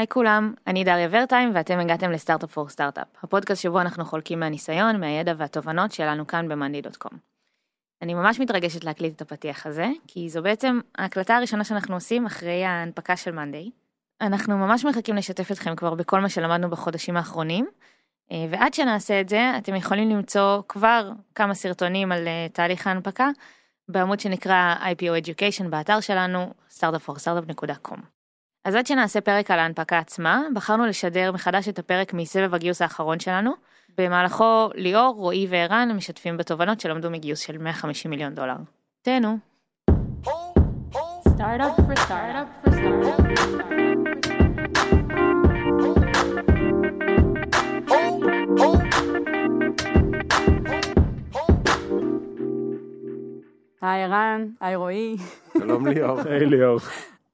היי כולם, אני דריה ורטיים ואתם הגעתם לסטארט-אפ פור סטארט-אפ, הפודקאסט שבו אנחנו חולקים מהניסיון, מהידע והתובנות שלנו כאן ב-monday.com. אני ממש מתרגשת להקליט את הפתיח הזה, כי זו בעצם ההקלטה הראשונה שאנחנו עושים אחרי ההנפקה של מאנדיי. אנחנו ממש מחכים לשתף אתכם כבר בכל מה שלמדנו בחודשים האחרונים, אה, ועד שנעשה את זה, אתם יכולים למצוא כבר כמה סרטונים על אה, תהליך ההנפקה בעמוד שנקרא IPO Education באתר שלנו, startupforstartup.com. אז עד שנעשה פרק על ההנפקה עצמה, בחרנו לשדר מחדש את הפרק מסבב הגיוס האחרון שלנו. במהלכו ליאור, רועי וערן משתפים בתובנות שלמדו מגיוס של 150 מיליון דולר. תהנו. היי ערן, היי רועי. שלום ליאור. היי ליאור.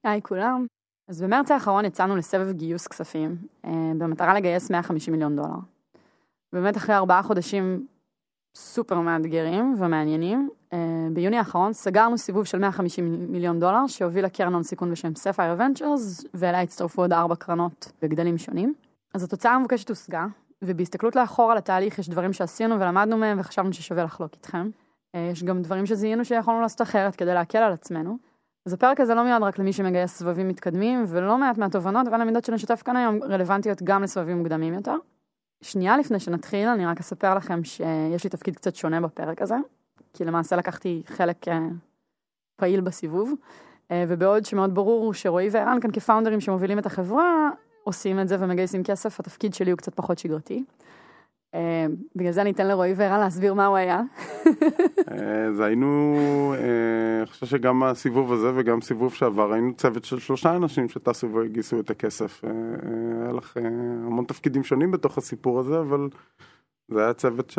היי כולם. אז במרץ האחרון יצאנו לסבב גיוס כספים, אה, במטרה לגייס 150 מיליון דולר. באמת אחרי ארבעה חודשים סופר מאתגרים ומעניינים, אה, ביוני האחרון סגרנו סיבוב של 150 מיליון דולר שהוביל לקרן הון סיכון בשם ספייר ונצ'רס, ואליה הצטרפו עוד ארבע קרנות בגדלים שונים. אז התוצאה המבוקשת הושגה, ובהסתכלות לאחור על התהליך יש דברים שעשינו ולמדנו מהם וחשבנו ששווה לחלוק איתכם. אה, יש גם דברים שזיהינו שיכולנו לעשות אחרת כדי להקל על עצמנו. אז הפרק הזה לא מיועד רק למי שמגייס סבבים מתקדמים, ולא מעט מהתובנות והלמידות שנשתף כאן היום רלוונטיות גם לסבבים מוקדמים יותר. שנייה לפני שנתחיל, אני רק אספר לכם שיש לי תפקיד קצת שונה בפרק הזה, כי למעשה לקחתי חלק אה, פעיל בסיבוב, אה, ובעוד שמאוד ברור שרועי וערן כאן כפאונדרים שמובילים את החברה, עושים את זה ומגייסים כסף, התפקיד שלי הוא קצת פחות שגרתי. אה, בגלל זה אני אתן לרועי וערן להסביר מה הוא היה. אז היינו, אני חושב שגם הסיבוב הזה וגם סיבוב שעבר, היינו צוות של שלושה אנשים שטסו והגיסו את הכסף. היה לך המון תפקידים שונים בתוך הסיפור הזה, אבל זה היה צוות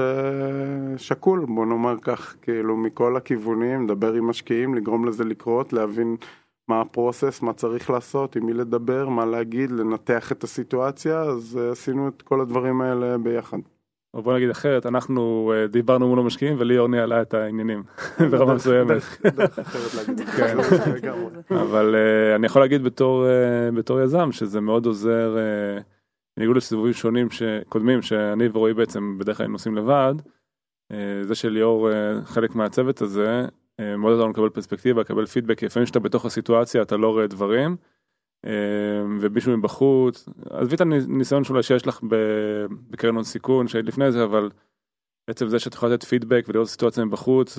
שקול, בוא נאמר כך, כאילו מכל הכיוונים, לדבר עם משקיעים, לגרום לזה לקרות, להבין מה הפרוסס, מה צריך לעשות, עם מי לדבר, מה להגיד, לנתח את הסיטואציה, אז עשינו את כל הדברים האלה ביחד. או בוא נגיד אחרת, אנחנו דיברנו מול המשקיעים וליאור ניהלה את העניינים ברמה מסוימת. כן. אבל אני יכול להגיד בתור יזם שזה מאוד עוזר, בניגוד לסיבובים שונים קודמים שאני ורועי בעצם בדרך כלל נוסעים לבד, זה שליאור חלק מהצוות הזה, מאוד לנו לקבל פרספקטיבה, לקבל פידבק, לפעמים שאתה בתוך הסיטואציה אתה לא רואה דברים. ומישהו מבחוץ, עזבי את הניסיון שאולי שיש לך בקרן הון סיכון שהיית לפני זה, אבל בעצם זה שאת יכולה לתת פידבק ולראות סיטואציה מבחוץ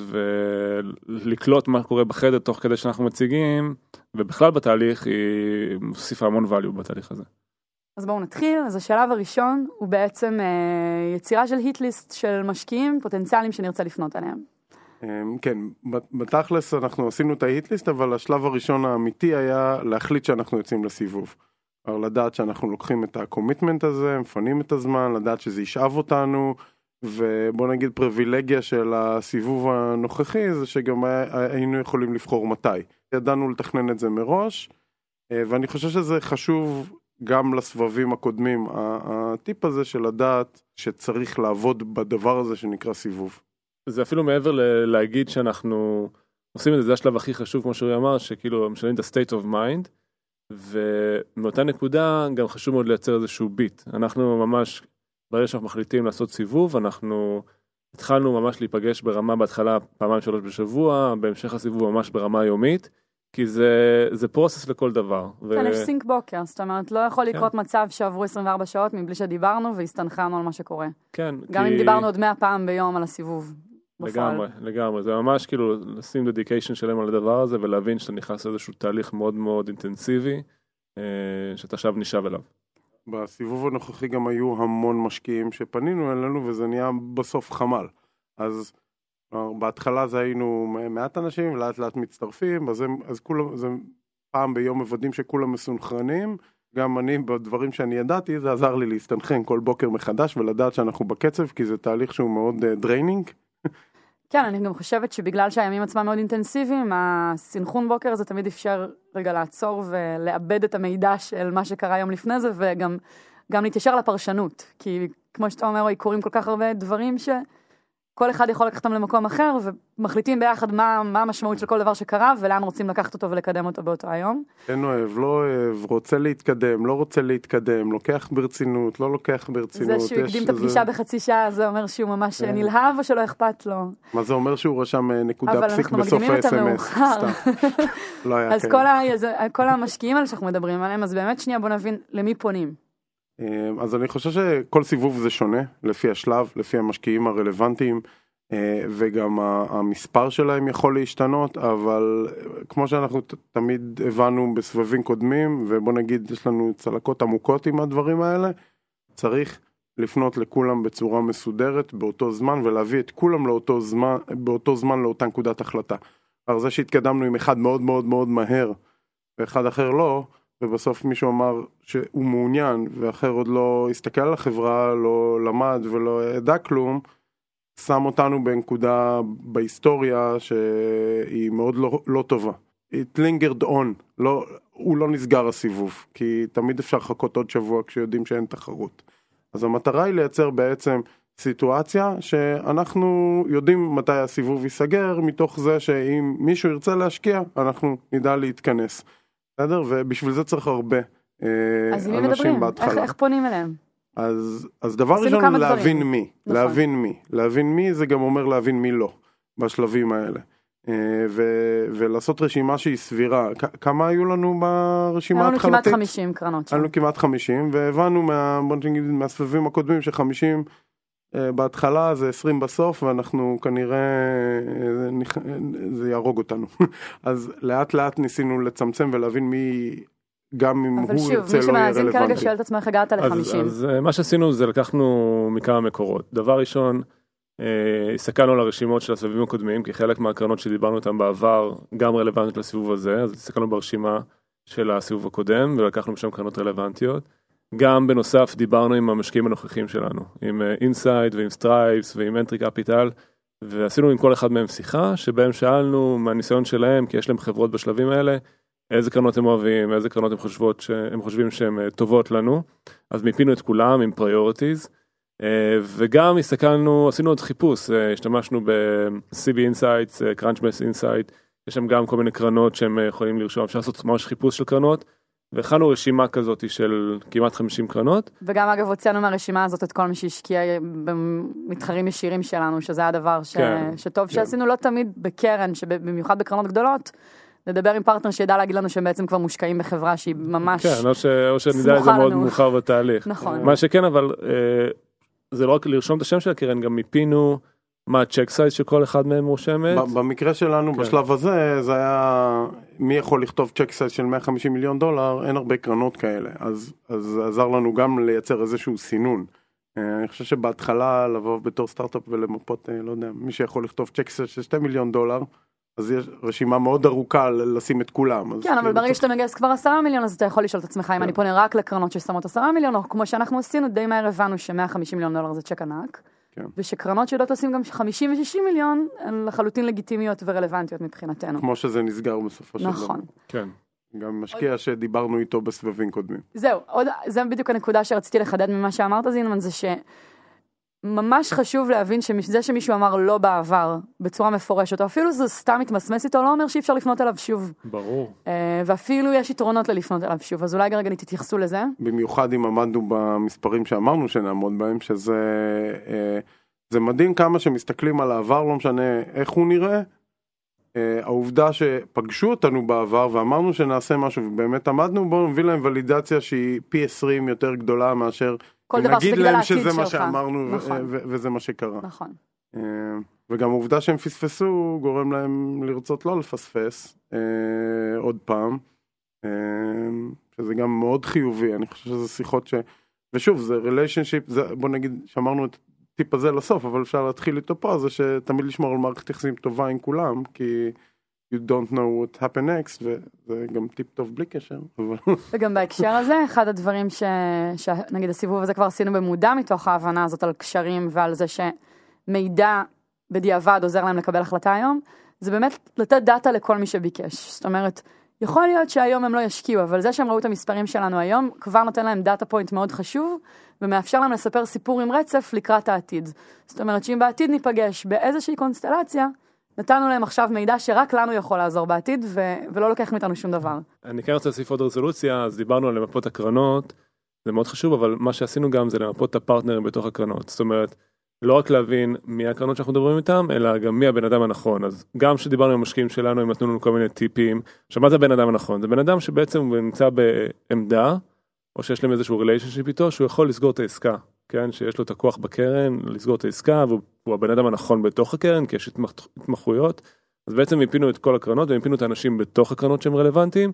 ולקלוט מה קורה בחדר תוך כדי שאנחנו מציגים, ובכלל בתהליך היא מוסיפה המון value בתהליך הזה. אז בואו נתחיל, אז השלב הראשון הוא בעצם יצירה של היט-ליסט של משקיעים פוטנציאליים שנרצה לפנות עליהם. כן, בתכלס אנחנו עשינו את ההיטליסט, אבל השלב הראשון האמיתי היה להחליט שאנחנו יוצאים לסיבוב. לדעת שאנחנו לוקחים את הקומיטמנט הזה, מפנים את הזמן, לדעת שזה ישאב אותנו, ובוא נגיד פריבילגיה של הסיבוב הנוכחי זה שגם היינו יכולים לבחור מתי. ידענו לתכנן את זה מראש, ואני חושב שזה חשוב גם לסבבים הקודמים, הטיפ הזה של לדעת שצריך לעבוד בדבר הזה שנקרא סיבוב. זה אפילו מעבר להגיד שאנחנו עושים את זה, זה השלב הכי חשוב כמו שהוא אמר, שכאילו משנים את ה-state of mind, ומאותה נקודה גם חשוב מאוד לייצר איזשהו ביט. אנחנו ממש, ברגע שאנחנו מחליטים לעשות סיבוב, אנחנו התחלנו ממש להיפגש ברמה בהתחלה פעמיים שלוש בשבוע, בהמשך הסיבוב ממש ברמה יומית. כי זה, זה פרוסס לכל דבר. כן, ו... יש סינק בוקר, זאת אומרת, לא יכול לקרות כן. מצב שעברו 24 שעות מבלי שדיברנו והסתנכרנו על מה שקורה. כן, גם כי... אם דיברנו עוד 100 פעם ביום על הסיבוב. לגמרי, בפועל. לגמרי, זה ממש כאילו לשים dedication שלם על הדבר הזה ולהבין שאתה נכנס לאיזשהו תהליך מאוד מאוד אינטנסיבי, שאתה עכשיו נשאב אליו. בסיבוב הנוכחי גם היו המון משקיעים שפנינו אלינו וזה נהיה בסוף חמ"ל. אז בהתחלה זה היינו מעט אנשים, לאט לאט מצטרפים, אז, הם, אז כולם, זה פעם ביום מוודאים שכולם מסונכרנים. גם אני, בדברים שאני ידעתי, זה עזר לי להסתנכרן כל בוקר מחדש ולדעת שאנחנו בקצב, כי זה תהליך שהוא מאוד draining. Uh, כן, אני גם חושבת שבגלל שהימים עצמם מאוד אינטנסיביים, הסנכרון בוקר הזה תמיד אפשר רגע לעצור ולאבד את המידע של מה שקרה יום לפני זה, וגם להתיישר לפרשנות. כי כמו שאתה אומר, קורים כל כך הרבה דברים ש... כל אחד יכול לקחת אותם למקום אחר, ומחליטים ביחד מה, מה המשמעות של כל דבר שקרה, ולאן רוצים לקחת אותו ולקדם אותו באותו היום. כן אוהב, לא אוהב, רוצה להתקדם, לא רוצה להתקדם, לוקח ברצינות, לא לוקח ברצינות. זה שהוא הקדים את הפגישה בחצי שעה, זה אומר שהוא ממש כן. נלהב או שלא אכפת לו. מה זה אומר שהוא רשם אה, נקודה פסיק בסוף ה-SMS? אבל אנחנו מקדימים את המאוחר. לא היה אז כל, ה, כל המשקיעים האלה שאנחנו מדברים עליהם, אז באמת שנייה בוא נבין למי פונים. אמ, אז אני חושב שכל סיבוב זה שונה לפי השלב, לפי המשקיעים הרלוונטיים אה, וגם המספר שלהם יכול להשתנות, אבל כמו שאנחנו תמיד הבנו בסבבים קודמים, ובוא נגיד יש לנו צלקות עמוקות עם הדברים האלה, צריך לפנות לכולם בצורה מסודרת באותו זמן ולהביא את כולם לאותו זמן, באותו זמן לאותה נקודת החלטה. אבל זה שהתקדמנו עם אחד מאוד מאוד מאוד מהר ואחד אחר לא, ובסוף מישהו אמר שהוא מעוניין ואחר עוד לא הסתכל על החברה, לא למד ולא ידע כלום, שם אותנו בנקודה בהיסטוריה שהיא מאוד לא, לא טובה. It lingered on, לא, הוא לא נסגר הסיבוב, כי תמיד אפשר לחכות עוד שבוע כשיודעים שאין תחרות. אז המטרה היא לייצר בעצם סיטואציה שאנחנו יודעים מתי הסיבוב ייסגר, מתוך זה שאם מישהו ירצה להשקיע, אנחנו נדע להתכנס. בסדר? ובשביל זה צריך הרבה אה, אז אנשים מדברים? בהתחלה. איך, איך פונים אליהם? אז, אז דבר ראשון להבין דברים. מי, נכון. להבין מי, להבין מי זה גם אומר להבין מי לא בשלבים האלה. אה, ו, ולעשות רשימה שהיא סבירה. כמה היו לנו ברשימה ההתחלתית? היו לנו כמעט 50 קרנות. היו לנו כמעט 50 והבנו מה, נגיד, מהסבבים הקודמים ש-50 אה, בהתחלה זה 20 בסוף ואנחנו כנראה זה יהרוג אותנו אז לאט לאט ניסינו לצמצם ולהבין מי גם אם הוא יוצא לא יהיה רלוונטי. אבל שוב, מי שמאזין כרגע שואל את עצמו איך הגעת ל-50. אז, אז אה, מה שעשינו זה לקחנו מכמה מקורות. דבר ראשון, אה, הסתכלנו על הרשימות של הסבבים הקודמים, כי חלק מהקרנות שדיברנו איתן בעבר גם רלוונטיות לסיבוב הזה, אז הסתכלנו ברשימה של הסיבוב הקודם ולקחנו משם קרנות רלוונטיות. גם בנוסף דיברנו עם המשקיעים הנוכחים שלנו, עם אינסייט ועם סטרייפס ועם אנטרי קפיטל, ועשינו עם כל אחד מהם שיחה, שבהם שאלנו מהניסיון שלהם, כי יש להם חברות בשלבים האלה, איזה קרנות הם אוהבים, איזה קרנות הם חושבות שהם חושבים שהן אה, טובות לנו, אז מיפינו את כולם עם פריורטיז, אה, וגם הסתכלנו, עשינו עוד חיפוש, אה, השתמשנו ב-CB Insights, Crunchbase Insight, יש שם גם כל מיני קרנות שהם יכולים לרשום, אפשר לעשות ממש חיפוש של קרנות. והכנו רשימה כזאת של כמעט 50 קרנות. וגם אגב הוצאנו מהרשימה הזאת את כל מי שהשקיע במתחרים ישירים שלנו, שזה הדבר ש... כן, שטוב כן. שעשינו לא תמיד בקרן, שבמיוחד בקרנות גדולות. לדבר עם פרטנר שידע להגיד לנו שהם בעצם כבר מושקעים בחברה שהיא ממש כן, או, ש... או שנדע את זה מאוד מאוחר בתהליך. נכון. מה שכן, אבל אה, זה לא רק לרשום את השם של הקרן, גם מיפינו מה ה check size שכל אחד מהם רושמת? במקרה שלנו כן. בשלב הזה זה היה מי יכול לכתוב check size של 150 מיליון דולר אין הרבה קרנות כאלה אז אז עזר לנו גם לייצר איזשהו סינון. אה, אני חושב שבהתחלה לבוא בתור סטארט-אפ ולמפות אה, לא יודע מי שיכול לכתוב check size של 2 מיליון דולר. אז יש רשימה מאוד ארוכה לשים את כולם. כן, אבל כאילו ברגע שאתה מגייס כבר עשרה מיליון, אז אתה יכול לשאול את עצמך אם כן. אני פונה רק לקרנות ששמות עשרה מיליון, או כמו שאנחנו עשינו, די מהר הבנו ש-150 מיליון דולר זה צ'ק ענק. כן. ושקרנות שיודעות לשים גם 50 ו-60 מיליון, הן לחלוטין לגיטימיות ורלוונטיות מבחינתנו. כמו שזה נסגר בסופו של דבר. נכון. כן. גם משקיע עוד... שדיברנו איתו בסבבים קודמים. זהו, עוד, זה בדיוק הנקודה שרציתי לחדד ממה שאמרת זינמן, זה שממש חשוב להבין שזה שמישהו אמר לא בעבר, בצורה מפורשת, או אפילו זה סתם מתמסמס איתו, לא אומר שאי אפשר לפנות אליו שוב. ברור. Uh, ואפילו יש יתרונות ללפנות אליו שוב, אז אולי רגע תתייחסו לזה. במיוחד אם עמדנו במספרים שאמרנו שנעמוד בהם, שזה... Uh, זה מדהים כמה שמסתכלים על העבר, לא משנה איך הוא נראה. Uh, העובדה שפגשו אותנו בעבר ואמרנו שנעשה משהו ובאמת עמדנו בו, מביא להם ולידציה שהיא פי 20 יותר גדולה מאשר נגיד להם שזה מה שאמרנו נכון. וזה מה שקרה. נכון. Uh, וגם העובדה שהם פספסו גורם להם לרצות לא לפספס uh, עוד פעם. uh, שזה גם מאוד חיובי, אני חושב שזה שיחות ש... ושוב, זה ריליישנשיפ, בוא נגיד, שאמרנו את הטיפ הזה לסוף, אבל אפשר להתחיל איתו פה, זה שתמיד לשמור על מערכת יחסים טובה עם כולם, כי you don't know what happen next, וזה גם טיפ טוב בלי קשר. וגם בהקשר הזה, אחד הדברים ש... שנגיד הסיבוב הזה כבר עשינו במודע מתוך ההבנה הזאת על קשרים ועל זה שמידע בדיעבד עוזר להם לקבל החלטה היום, זה באמת לתת דאטה לכל מי שביקש. זאת אומרת, יכול להיות שהיום הם לא ישקיעו, אבל זה שהם ראו את המספרים שלנו היום, כבר נותן להם data point מאוד חשוב, ומאפשר להם לספר סיפור עם רצף לקראת העתיד. זאת אומרת שאם בעתיד ניפגש באיזושהי קונסטלציה, נתנו להם עכשיו מידע שרק לנו יכול לעזור בעתיד, ו- ולא לוקח מאיתנו שום דבר. אני כן רוצה להוסיף עוד רזולוציה, אז דיברנו על למפות הקרנות, זה מאוד חשוב, אבל מה שעשינו גם זה למפות את הפרטנרים בתוך הקרנות. זאת אומרת, לא רק להבין מי הקרנות שאנחנו מדברים איתם, אלא גם מי הבן אדם הנכון. אז גם כשדיברנו עם המשקיעים שלנו, הם נתנו לנו כל מיני טיפים. עכשיו, מה זה הבן אדם הנכון? זה בן אדם שבעצם הוא נמצא בעמדה, או שיש להם איזשהו relationship איתו, שהוא יכול לסגור את העסקה. כן, שיש לו את הכוח בקרן לסגור את העסקה, והוא הבן אדם הנכון בתוך הקרן, כי יש התמחויות. אז בעצם מיפינו את כל הקרנות ומיפינו את האנשים בתוך הקרנות שהם רלוונטיים.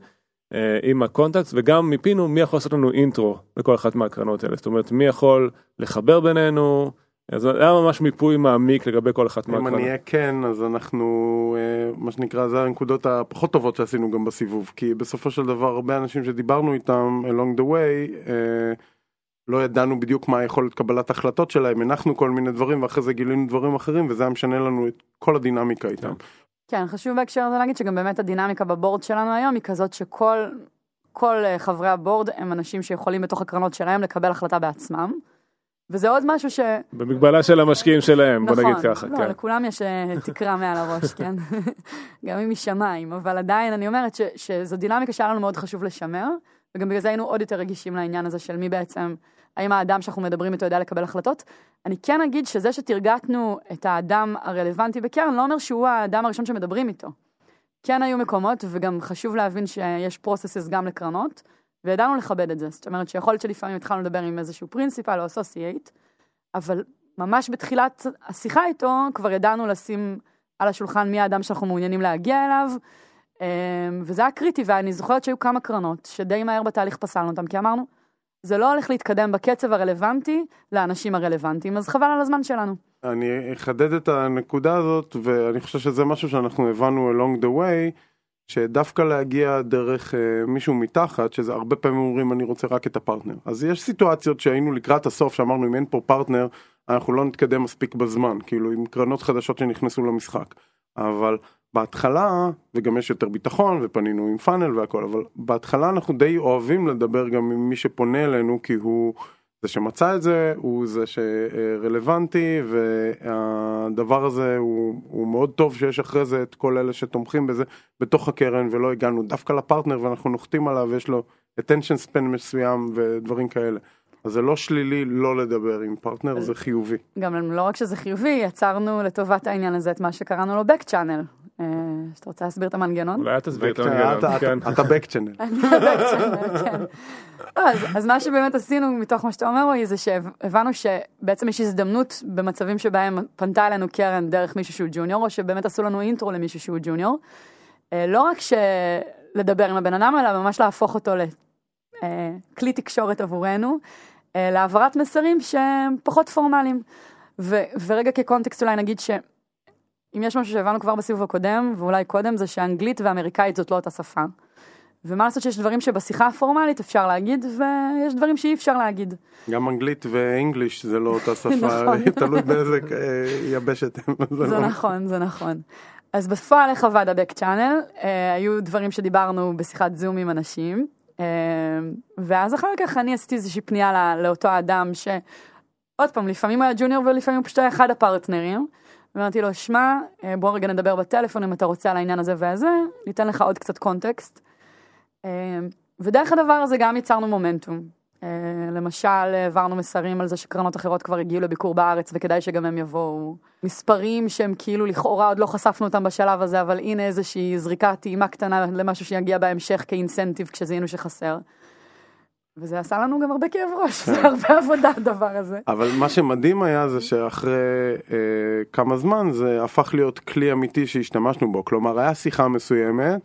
אה, עם הקונטקסט וגם מיפינו מי יכול לעשות לנו אינטרו לכל אחת מהקרנות האלה זאת אומרת מי יכול לחבר בינינו אז זה היה ממש מיפוי מעמיק לגבי כל אחת מהקרנות. אם אני אהיה כן אז אנחנו אה, מה שנקרא זה הנקודות הפחות טובות שעשינו גם בסיבוב כי בסופו של דבר הרבה אנשים שדיברנו איתם along the way אה, לא ידענו בדיוק מה יכולת קבלת החלטות שלהם הנחנו כל מיני דברים ואחרי זה גילינו דברים אחרים וזה היה משנה לנו את כל הדינמיקה איתם. כן, חשוב בהקשר הזה להגיד שגם באמת הדינמיקה בבורד שלנו היום היא כזאת שכל כל אה, חברי הבורד הם אנשים שיכולים בתוך הקרנות שלהם לקבל החלטה בעצמם. וזה עוד משהו ש... במגבלה של המשקיעים שלהם, בוא נגיד ככה. נכון, לא, כן. לכולם יש אה, תקרה מעל הראש, כן? גם אם היא שמיים, אבל עדיין אני אומרת ש, שזו דינמיקה שהיה לנו מאוד חשוב לשמר, וגם בגלל זה היינו עוד יותר רגישים לעניין הזה של מי בעצם האם האדם שאנחנו מדברים איתו יודע לקבל החלטות. אני כן אגיד שזה שתרגטנו את האדם הרלוונטי בקרן, לא אומר שהוא האדם הראשון שמדברים איתו. כן היו מקומות, וגם חשוב להבין שיש processes גם לקרנות, וידענו לכבד את זה. זאת אומרת שיכול להיות שלפעמים התחלנו לדבר עם איזשהו principal או associate, אבל ממש בתחילת השיחה איתו כבר ידענו לשים על השולחן מי האדם שאנחנו מעוניינים להגיע אליו, וזה היה קריטי, ואני זוכרת שהיו כמה קרנות שדי מהר בתהליך פסלנו אותם, כי אמרנו, זה לא הולך להתקדם בקצב הרלוונטי לאנשים הרלוונטיים, אז חבל על הזמן שלנו. אני אחדד את הנקודה הזאת, ואני חושב שזה משהו שאנחנו הבנו along the way, שדווקא להגיע דרך uh, מישהו מתחת, שזה הרבה פעמים אומרים אני רוצה רק את הפרטנר. אז יש סיטואציות שהיינו לקראת הסוף, שאמרנו אם אין פה פרטנר, אנחנו לא נתקדם מספיק בזמן, כאילו עם קרנות חדשות שנכנסו למשחק. אבל בהתחלה, וגם יש יותר ביטחון, ופנינו עם פאנל והכל, אבל בהתחלה אנחנו די אוהבים לדבר גם עם מי שפונה אלינו, כי הוא זה שמצא את זה, הוא זה שרלוונטי, והדבר הזה הוא, הוא מאוד טוב שיש אחרי זה את כל אלה שתומכים בזה בתוך הקרן, ולא הגענו דווקא לפרטנר ואנחנו נוחתים עליו ויש לו attention span מסוים ודברים כאלה. אז זה לא שלילי לא לדבר עם פרטנר, זה חיובי. גם לא רק שזה חיובי, יצרנו לטובת העניין הזה את מה שקראנו לו back channel. אה, שאתה רוצה להסביר את המנגנון? אולי תסביר את המנגנון, כן. אתה back channel. אני back channel, כן. לא, אז מה שבאמת עשינו מתוך מה שאתה אומר, רועי, זה שהבנו שבעצם יש הזדמנות במצבים שבהם פנתה אלינו קרן דרך מישהו שהוא ג'וניור, או שבאמת עשו לנו אינטרו למישהו שהוא ג'וניור. אה, לא רק לדבר עם הבן אדם, אלא ממש להפוך אותו לכלי תקשורת עבורנו. אה, להעברת מסרים שהם פחות פורמליים. ורגע כקונטקסט אולי נגיד שאם יש משהו שהבנו כבר בסיבוב הקודם, ואולי קודם, זה שאנגלית ואמריקאית זאת לא אותה שפה. ומה לעשות שיש דברים שבשיחה הפורמלית אפשר להגיד, ויש דברים שאי אפשר להגיד. גם אנגלית ואנגליש זה לא אותה שפה, נכון. תלוי באיזה אה, יבשת הם. זה לא. נכון, זה נכון. אז בפועל איך עבד ה-Back Channel, אה, היו דברים שדיברנו בשיחת זום עם אנשים, אמ, ואז אחר כך אני עשיתי איזושהי פנייה לאותו אדם שעוד פעם, לפעמים היה ג'וניור ולפעמים הוא פשוט היה אחד הפרטנרים. אמרתי לו, שמע, אה, בוא רגע נדבר בטלפון אם אתה רוצה על העניין הזה והזה, ניתן לך עוד קצת קונטקסט. אמ, ודרך הדבר הזה גם יצרנו מומנטום. אה, למשל, העברנו מסרים על זה שקרנות אחרות כבר הגיעו לביקור בארץ וכדאי שגם הם יבואו. מספרים שהם כאילו לכאורה עוד לא חשפנו אותם בשלב הזה, אבל הנה איזושהי זריקת טעימה קטנה למשהו שיגיע בהמשך כאינסנטיב כשזיהינו שחסר. וזה עשה לנו גם הרבה כאב ראש, זה הרבה עבודה הדבר הזה. אבל מה שמדהים היה זה שאחרי אה, כמה זמן זה הפך להיות כלי אמיתי שהשתמשנו בו, כלומר היה שיחה מסוימת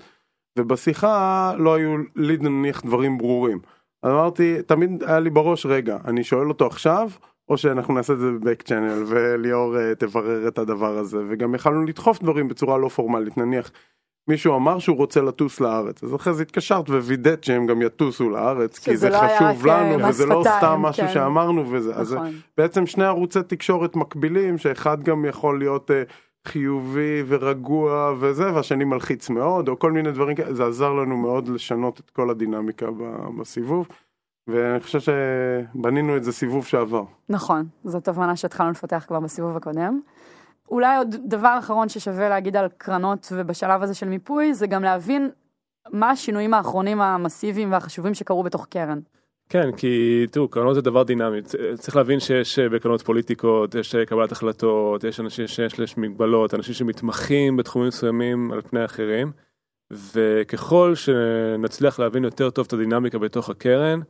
ובשיחה לא היו לי נניח דברים ברורים. אמרתי, תמיד היה לי בראש, רגע, אני שואל אותו עכשיו, או שאנחנו נעשה את זה בבק צ'אנל, וליאור uh, תברר את הדבר הזה, וגם יכלנו לדחוף דברים בצורה לא פורמלית, נניח מישהו אמר שהוא רוצה לטוס לארץ, אז אחרי זה התקשרת ווידאת שהם גם יטוסו לארץ, כי זה לא חשוב לנו, וזה לא סתם משהו כן. שאמרנו וזה, נכון. אז בעצם שני ערוצי תקשורת מקבילים, שאחד גם יכול להיות uh, חיובי ורגוע וזה, והשני מלחיץ מאוד, או כל מיני דברים כאלה, זה עזר לנו מאוד לשנות את כל הדינמיקה בסיבוב. ואני חושב שבנינו את זה סיבוב שעבר. נכון, זאת תובנה שהתחלנו לפתח כבר בסיבוב הקודם. אולי עוד דבר אחרון ששווה להגיד על קרנות ובשלב הזה של מיפוי, זה גם להבין מה השינויים האחרונים המסיביים והחשובים שקרו בתוך קרן. כן, כי תראו, קרנות זה דבר דינמי, צריך להבין שיש אה, בקרנות פוליטיקות, יש אה, קבלת החלטות, יש אנשים שיש מגבלות, אנשים שמתמחים בתחומים מסוימים על פני אחרים, וככל שנצליח להבין יותר טוב את הדינמיקה בתוך הקרן,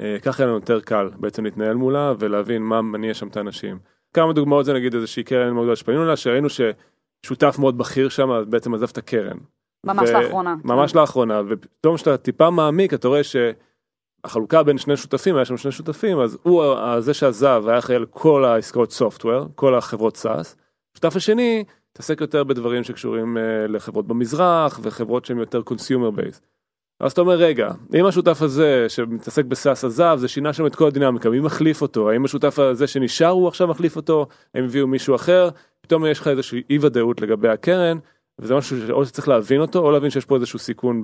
אה, ככה יהיה לנו יותר קל בעצם להתנהל מולה ולהבין מה מניע שם את האנשים. כמה דוגמאות זה נגיד איזושהי קרן מאוד גדולה שפנינו לה, שראינו ששותף מאוד בכיר שם בעצם עזב את הקרן. ממש ו- לאחרונה. ממש כן. לאחרונה, ופתאום כשאתה טיפה מעמיק אתה רואה שהחלוקה בין שני שותפים, היה שם שני שותפים, אז הוא, זה שעזב היה אחראי על כל העסקאות software, כל החברות SaaS. השותף השני התעסק יותר בדברים שקשורים uh, לחברות במזרח וחברות שהן יותר consumer based. אז אתה אומר רגע, אם השותף הזה שמתעסק ב SaaS עזב, זה שינה שם את כל הדינמיקה, מי מחליף אותו? האם השותף הזה שנשאר הוא עכשיו מחליף אותו? האם הביאו מישהו אחר? פתאום יש לך איזושהי אי ודאות לגבי הקרן, וזה משהו שאו שצריך להבין אותו, או להבין שיש פה איזשהו סיכון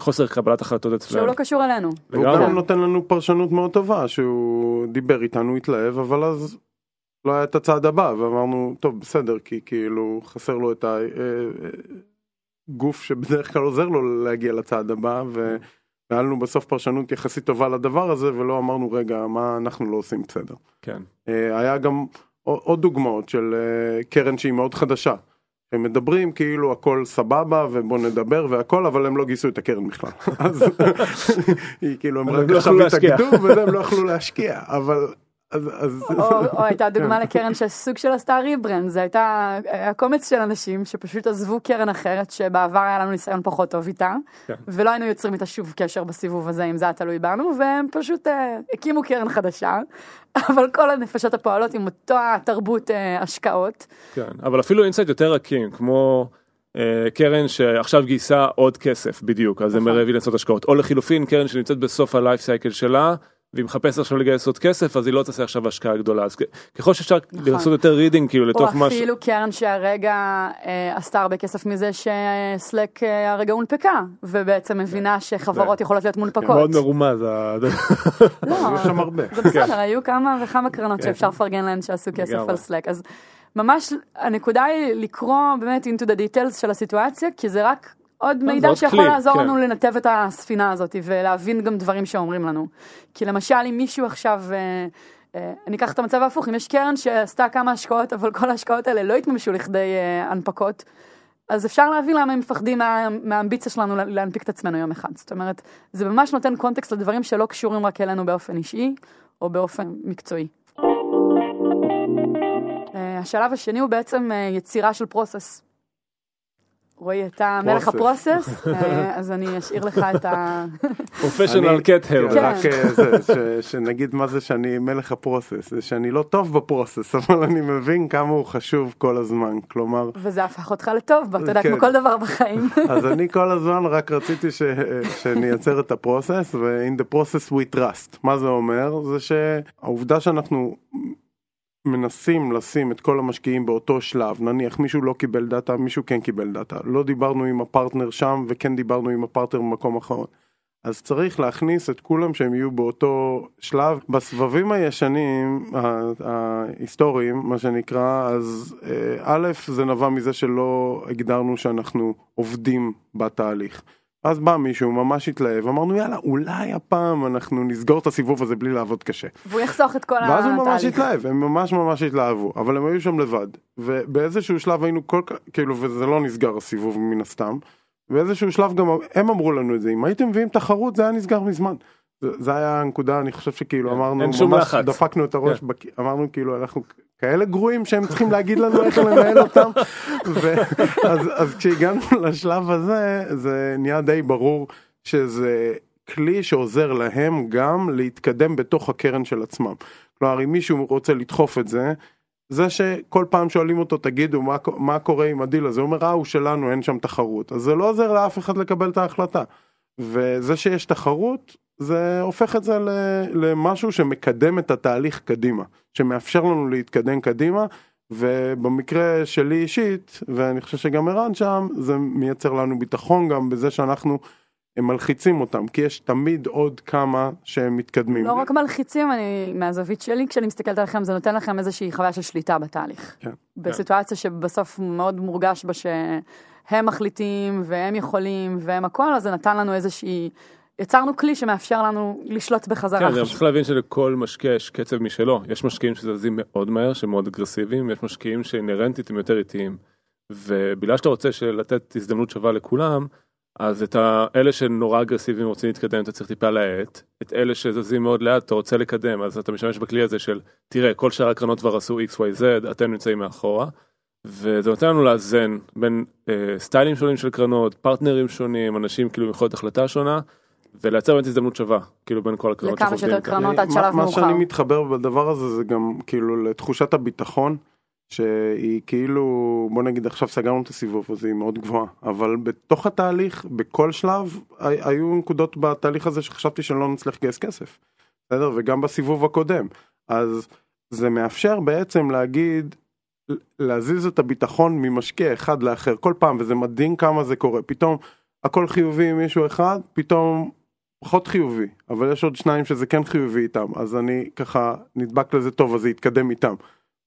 בחוסר קבלת החלטות אצלנו. שהוא לא קשור אלינו. הוא גם נותן לנו פרשנות מאוד טובה, שהוא דיבר איתנו, התלהב, אבל אז לא היה את הצעד הבא, ואמרנו, טוב, בסדר, כי כאילו חסר לו את ה... גוף שבדרך כלל עוזר לו להגיע לצעד הבא והיה לנו בסוף פרשנות יחסית טובה לדבר הזה ולא אמרנו רגע מה אנחנו לא עושים בסדר. כן. אה, היה גם עוד דוגמאות של אה, קרן שהיא מאוד חדשה. הם מדברים כאילו הכל סבבה ובוא נדבר והכל אבל הם לא גייסו את הקרן בכלל. אז היא כאילו הם רק לא עכשיו התאגדו והם לא יכלו להשקיע אבל. או, הייתה דוגמה לקרן של סוג של עשתה rebrand, זה הייתה הקומץ של אנשים שפשוט עזבו קרן אחרת שבעבר היה לנו ניסיון פחות טוב איתה, כן. ולא היינו יוצרים איתה שוב קשר בסיבוב הזה אם זה היה תלוי בנו, והם פשוט uh, הקימו קרן חדשה, אבל כל הנפשות הפועלות עם אותה תרבות uh, השקעות. כן, אבל אפילו אינסייט יותר רכים, כמו... קרן שעכשיו גייסה עוד כסף בדיוק אז זה נכון. מראה לעשות השקעות או לחילופין קרן שנמצאת בסוף ה life cycle שלה והיא מחפשת עכשיו לגייס עוד כסף אז היא לא תעשה עכשיו השקעה גדולה אז ככל שאפשר נכון. לעשות יותר reading כאילו לתוך מה ש... או אפילו קרן שהרגע אה, עשתה הרבה כסף מזה שסלק אה, הרגע הונפקה ובעצם מבינה שחברות יכולות להיות מונפקות. מאוד מרומז. לא, זה בסדר היו כמה וכמה קרנות כן. שאפשר לפרגן להן שעשו כסף על סלק אז ממש הנקודה היא לקרוא באמת into the details של הסיטואציה כי זה רק עוד מידע שיכול כלי, לעזור כן. לנו לנתב את הספינה הזאת ולהבין גם דברים שאומרים לנו. כי למשל אם מישהו עכשיו, אה, אה, אני אקח את המצב ההפוך, אם יש קרן שעשתה כמה השקעות אבל כל ההשקעות האלה לא התממשו לכדי אה, הנפקות, אז אפשר להבין למה הם מפחדים מה, מהאמביציה שלנו להנפיק את עצמנו יום אחד. זאת אומרת, זה ממש נותן קונטקסט לדברים שלא קשורים רק אלינו באופן אישי או באופן מקצועי. השלב השני הוא בעצם יצירה של פרוסס. רועי, אתה מלך הפרוסס, אה, אז אני אשאיר לך את ה... פרופשיונל קט הל. רק אה, שנגיד מה זה שאני מלך הפרוסס, זה שאני לא טוב בפרוסס, אבל אני מבין כמה הוא חשוב כל הזמן, כלומר... וזה הפך אותך לטוב, אתה יודע, כמו כן. כל דבר בחיים. אז אני כל הזמן רק רציתי שנייצר את ה process, ו-in the process we trust. מה זה אומר? זה שהעובדה שאנחנו... מנסים לשים את כל המשקיעים באותו שלב, נניח מישהו לא קיבל דאטה, מישהו כן קיבל דאטה, לא דיברנו עם הפרטנר שם וכן דיברנו עם הפרטנר במקום אחרון. אז צריך להכניס את כולם שהם יהיו באותו שלב. בסבבים הישנים, ההיסטוריים, מה שנקרא, אז אה, א', זה נבע מזה שלא הגדרנו שאנחנו עובדים בתהליך. אז בא מישהו ממש התלהב, אמרנו יאללה אולי הפעם אנחנו נסגור את הסיבוב הזה בלי לעבוד קשה. והוא יחסוך את כל התהליך. ואז הוא ממש התלהב, הם ממש ממש התלהבו, אבל הם היו שם לבד. ובאיזשהו שלב היינו כל כך, כאילו וזה לא נסגר הסיבוב מן הסתם. באיזשהו שלב גם הם אמרו לנו את זה, אם הייתם מביאים תחרות זה היה נסגר מזמן. זה, היה הנקודה, אני חושב שכאילו כן, אמרנו, ממש דפקנו את הראש, כן. אמרנו כאילו אנחנו כאלה גרועים שהם צריכים להגיד לנו איך לנהל אותם. אז כשהגענו לשלב הזה, זה נהיה די ברור שזה כלי שעוזר להם גם להתקדם בתוך הקרן של עצמם. כלומר, אם מישהו רוצה לדחוף את זה, זה שכל פעם שואלים אותו תגידו מה, מה קורה עם הדיל הזה, הוא אומר אה הוא שלנו אין שם תחרות, אז זה לא עוזר לאף אחד לקבל את ההחלטה. וזה שיש תחרות זה הופך את זה למשהו שמקדם את התהליך קדימה, שמאפשר לנו להתקדם קדימה, ובמקרה שלי אישית, ואני חושב שגם ערן שם, זה מייצר לנו ביטחון גם בזה שאנחנו מלחיצים אותם, כי יש תמיד עוד כמה שהם מתקדמים. לא רק מלחיצים, אני, מהזווית שלי, כשאני מסתכלת עליכם, זה נותן לכם איזושהי חוויה של שליטה בתהליך. כן. בסיטואציה שבסוף מאוד מורגש בה שהם מחליטים, והם יכולים, והם הכל, אז זה נתן לנו איזושהי... יצרנו כלי שמאפשר לנו לשלוט בחזרה. כן, צריך להבין שלכל משקיע יש קצב משלו. יש משקיעים שזזים מאוד מהר, שהם מאוד אגרסיביים, יש משקיעים שאינהרנטית הם יותר איטיים. ובגלל שאתה רוצה לתת הזדמנות שווה לכולם, אז את האלה שנורא אגרסיביים רוצים להתקדם אתה צריך טיפה להאט, את אלה שזזים מאוד לאט אתה רוצה לקדם אז אתה משתמש בכלי הזה של תראה כל שאר הקרנות כבר עשו xyz אתם נמצאים מאחורה. וזה נותן לנו לאזן בין אה, סטיילים שונים של קרנות פרטנרים שונים אנשים כאילו עם יכולת החלטה שונה ולייצר באמת הזדמנות שווה כאילו בין כל הקרנות. לכמה שיותר קרנות עד שלב מאוחר. מה שאני מתחבר בדבר הזה זה גם כאילו לתחושת הביטחון. שהיא כאילו בוא נגיד עכשיו סגרנו את הסיבוב אז היא מאוד גבוהה אבל בתוך התהליך בכל שלב היו נקודות בתהליך הזה שחשבתי שאני לא נצליח לגייס כסף. בסדר וגם בסיבוב הקודם אז זה מאפשר בעצם להגיד להזיז את הביטחון ממשקיע אחד לאחר כל פעם וזה מדהים כמה זה קורה פתאום הכל חיובי עם מישהו אחד פתאום פחות חיובי אבל יש עוד שניים שזה כן חיובי איתם אז אני ככה נדבק לזה טוב אז זה יתקדם איתם.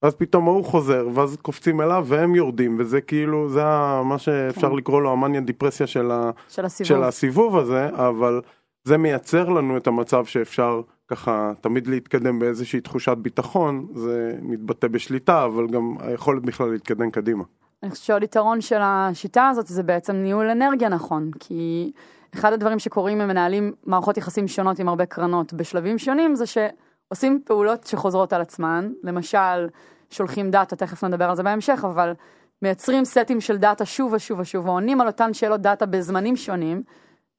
ואז פתאום ההוא חוזר ואז קופצים אליו והם יורדים וזה כאילו זה מה שאפשר כן. לקרוא לו המאניה דיפרסיה של, ה... של, הסיבוב. של הסיבוב הזה אבל זה מייצר לנו את המצב שאפשר ככה תמיד להתקדם באיזושהי תחושת ביטחון זה מתבטא בשליטה אבל גם היכולת בכלל להתקדם קדימה. אני חושבת שעוד יתרון של השיטה הזאת זה בעצם ניהול אנרגיה נכון כי אחד הדברים שקורים אם מנהלים מערכות יחסים שונות עם הרבה קרנות בשלבים שונים זה ש... עושים פעולות שחוזרות על עצמן, למשל שולחים דאטה, תכף נדבר על זה בהמשך, אבל מייצרים סטים של דאטה שוב ושוב ושוב, ועונים על אותן שאלות דאטה בזמנים שונים,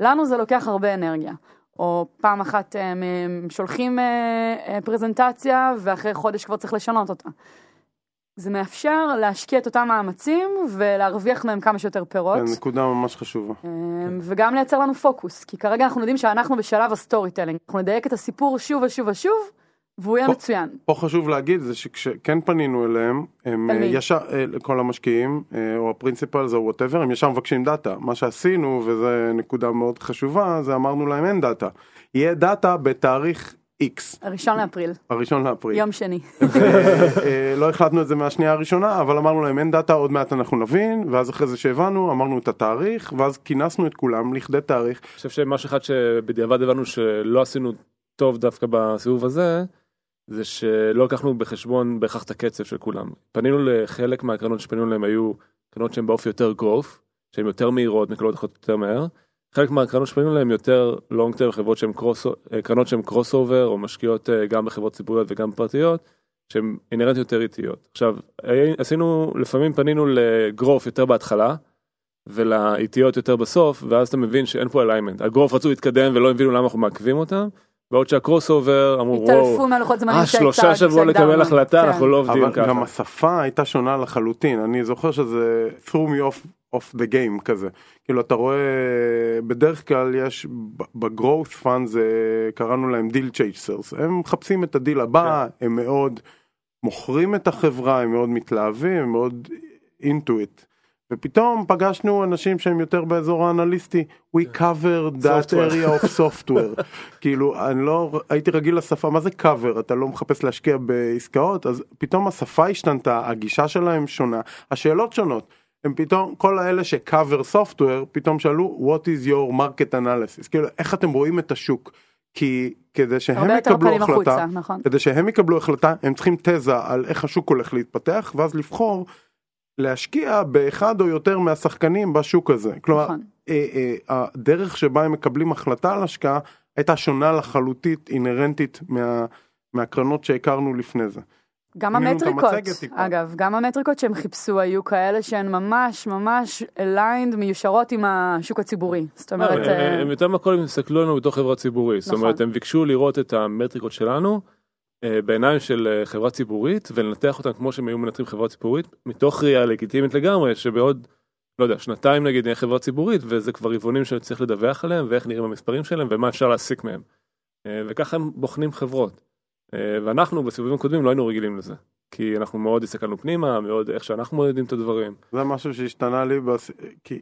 לנו זה לוקח הרבה אנרגיה. או פעם אחת הם שולחים אה, אה, פרזנטציה ואחרי חודש כבר צריך לשנות אותה. זה מאפשר להשקיע את אותם מאמצים ולהרוויח מהם כמה שיותר פירות. זה נקודה ממש חשובה. אה, וגם לייצר לנו פוקוס, כי כרגע אנחנו יודעים שאנחנו בשלב ה storytelling. אנחנו נדייק את הסיפור שוב ושוב ושוב, והוא יהיה מצוין. פה חשוב להגיד זה שכשכן פנינו אליהם, הם אה, ישר, אה, כל המשקיעים, אה, או ה principals או whatever, הם ישר מבקשים דאטה. מה שעשינו, וזו נקודה מאוד חשובה, זה אמרנו להם אין דאטה. יהיה דאטה בתאריך X. הראשון לאפריל. הראשון לאפריל. יום שני. לא החלטנו את זה מהשנייה הראשונה, אבל אמרנו להם אין דאטה, עוד מעט אנחנו נבין, ואז אחרי זה שהבנו, אמרנו את התאריך, ואז כינסנו את כולם לכדי תאריך. אני חושב שמשהו אחד שבדיעבד הבנו שלא עשינו טוב דווקא בסיבוב הזה, זה שלא לקחנו בחשבון בהכרח את הקצב של כולם. פנינו לחלק מהקרנות שפנינו להם היו קרנות שהן באופי יותר גרוף, שהן יותר מהירות, מקלות יותר מהר. חלק מהקרנות שפנינו להם יותר long term חברות שהן cross, קרנות שהן crossover או משקיעות אה, גם בחברות ציבוריות וגם פרטיות שהן inherently יותר איטיות. עכשיו עשינו לפעמים פנינו ל growth יותר בהתחלה ולאיטיות יותר בסוף ואז אתה מבין שאין פה alignment ה growth רצו להתקדם ולא הבינו למה אנחנו מעכבים אותם בעוד שה crossover אמרו וואו, מהלוחות זמנים אה, שלושה שבוע לקבל החלטה, אנחנו לא עובדים ככה. אבל גם השפה הייתה שונה לחלוטין, אני זוכר שזה threw me off, off the game כזה. כאילו אתה רואה, בדרך כלל יש ב-growth fund זה קראנו להם deal chasers, הם מחפשים את הדיל הבא, כן. הם מאוד מוכרים את החברה, הם מאוד מתלהבים, הם מאוד into it. ופתאום פגשנו אנשים שהם יותר באזור האנליסטי. We cover that area of software. כאילו אני לא הייתי רגיל לשפה מה זה cover? אתה לא מחפש להשקיע בעסקאות? אז פתאום השפה השתנתה הגישה שלהם שונה השאלות שונות הם פתאום כל האלה ש-cover software פתאום שאלו what is your market analysis כאילו איך אתם רואים את השוק כי כדי שהם יקבלו החלטה החוצה, נכון. כדי שהם יקבלו החלטה הם צריכים תזה על איך השוק הולך להתפתח ואז לבחור להשקיע באחד או יותר מהשחקנים בשוק הזה. כלומר, נכון. אה, אה, הדרך שבה הם מקבלים החלטה על השקעה הייתה שונה לחלוטית, אינהרנטית מה, מהקרנות שהכרנו לפני זה. גם המטריקות, אגב, גם המטריקות שהם חיפשו היו כאלה שהן ממש ממש aligned, מיושרות עם השוק הציבורי. זאת אומרת... לא, הם יותר מהכל הם הסתכלו עלינו בתור חברה ציבורית. זאת אומרת, נכון. הם ביקשו לראות את המטריקות שלנו. אה, בעיניים של אה, חברה ציבורית ולנתח אותם כמו שהם היו מנתחים חברה ציבורית מתוך ראייה לגיטימית לגמרי שבעוד לא יודע שנתיים נגיד נהיה חברה ציבורית וזה כבר רבעונים שצריך לדווח עליהם ואיך נראים המספרים שלהם ומה אפשר להסיק מהם. אה, וככה הם בוחנים חברות. ואנחנו בסיבובים הקודמים לא היינו רגילים לזה. כי אנחנו מאוד הסתכלנו פנימה, מאוד איך שאנחנו מודדים את הדברים. זה משהו שהשתנה לי בס... כי...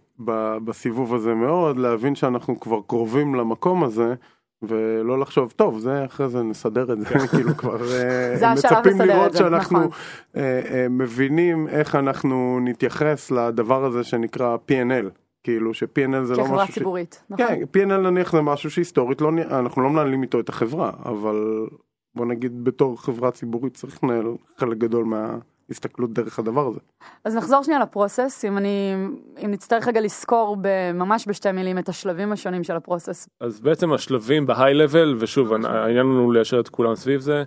בסיבוב הזה מאוד, להבין שאנחנו כבר קרובים למקום הזה. ולא לחשוב טוב זה אחרי זה נסדר את זה כן. כאילו כבר אה, מצפים לראות זה, שאנחנו נכון. אה, אה, מבינים איך אנחנו נתייחס לדבר הזה שנקרא P&L כאילו ש-P&L זה לא כחברה משהו ש... ציבורית, נכון? כן, P&L נניח זה משהו שהיסטורית לא, אנחנו לא מנהלים איתו את החברה, אבל בוא נגיד בתור חברה ציבורית צריך לנהל חלק גדול מההסתכלות דרך הדבר הזה. אז נחזור שנייה ל process, אם אני, אם נצטרך רגע לסקור ממש בשתי מילים את השלבים השונים של ה process. אז בעצם השלבים ב high level, ושוב, העניין לנו ליישר את כולם סביב זה,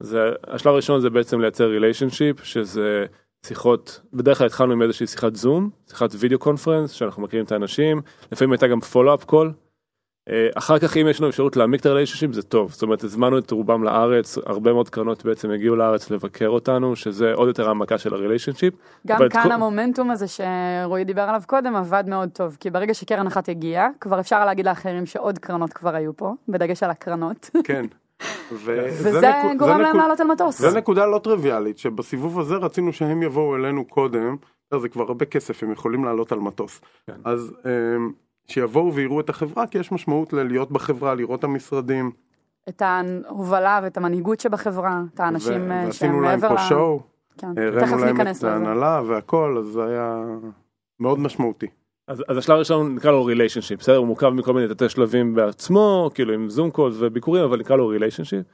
זה, השלב הראשון זה בעצם לייצר relationship, שזה שיחות, בדרך כלל התחלנו עם איזושהי שיחת זום, שיחת video conference, שאנחנו מכירים את האנשים, לפעמים הייתה גם follow-up call. אחר כך אם יש לנו אפשרות להעמיק את ה relationship זה טוב, זאת אומרת הזמנו את רובם לארץ, הרבה מאוד קרנות בעצם הגיעו לארץ לבקר אותנו, שזה עוד יותר העמקה של ה relationship. גם כאן כל- המומנטום הזה שרועי דיבר עליו קודם עבד מאוד טוב, כי ברגע שקרן אחת הגיעה, כבר אפשר להגיד לאחרים שעוד קרנות כבר היו פה, בדגש על הקרנות, כן. ו- וזה נקוד- גורם להם נקוד- לעלות על מטוס. זה נקודה לא טריוויאלית, שבסיבוב הזה רצינו שהם יבואו אלינו קודם, זה כבר הרבה כסף, הם יכולים לעלות על מטוס. כן. אז אמ, שיבואו ויראו את החברה, כי יש משמעות ללהיות בחברה, לראות את המשרדים. את ההובלה ואת המנהיגות שבחברה, את האנשים אה, ועשינו להם מעבר פה ל... show, כן. הראינו להם את. ההנהלה והכל, אז זה היה מאוד משמעותי. אז, אז השלב הראשון נקרא לו relationship, בסדר? הוא מורכב מכל מיני תתי שלבים בעצמו, כאילו עם זום calls וביקורים, אבל נקרא לו relationship.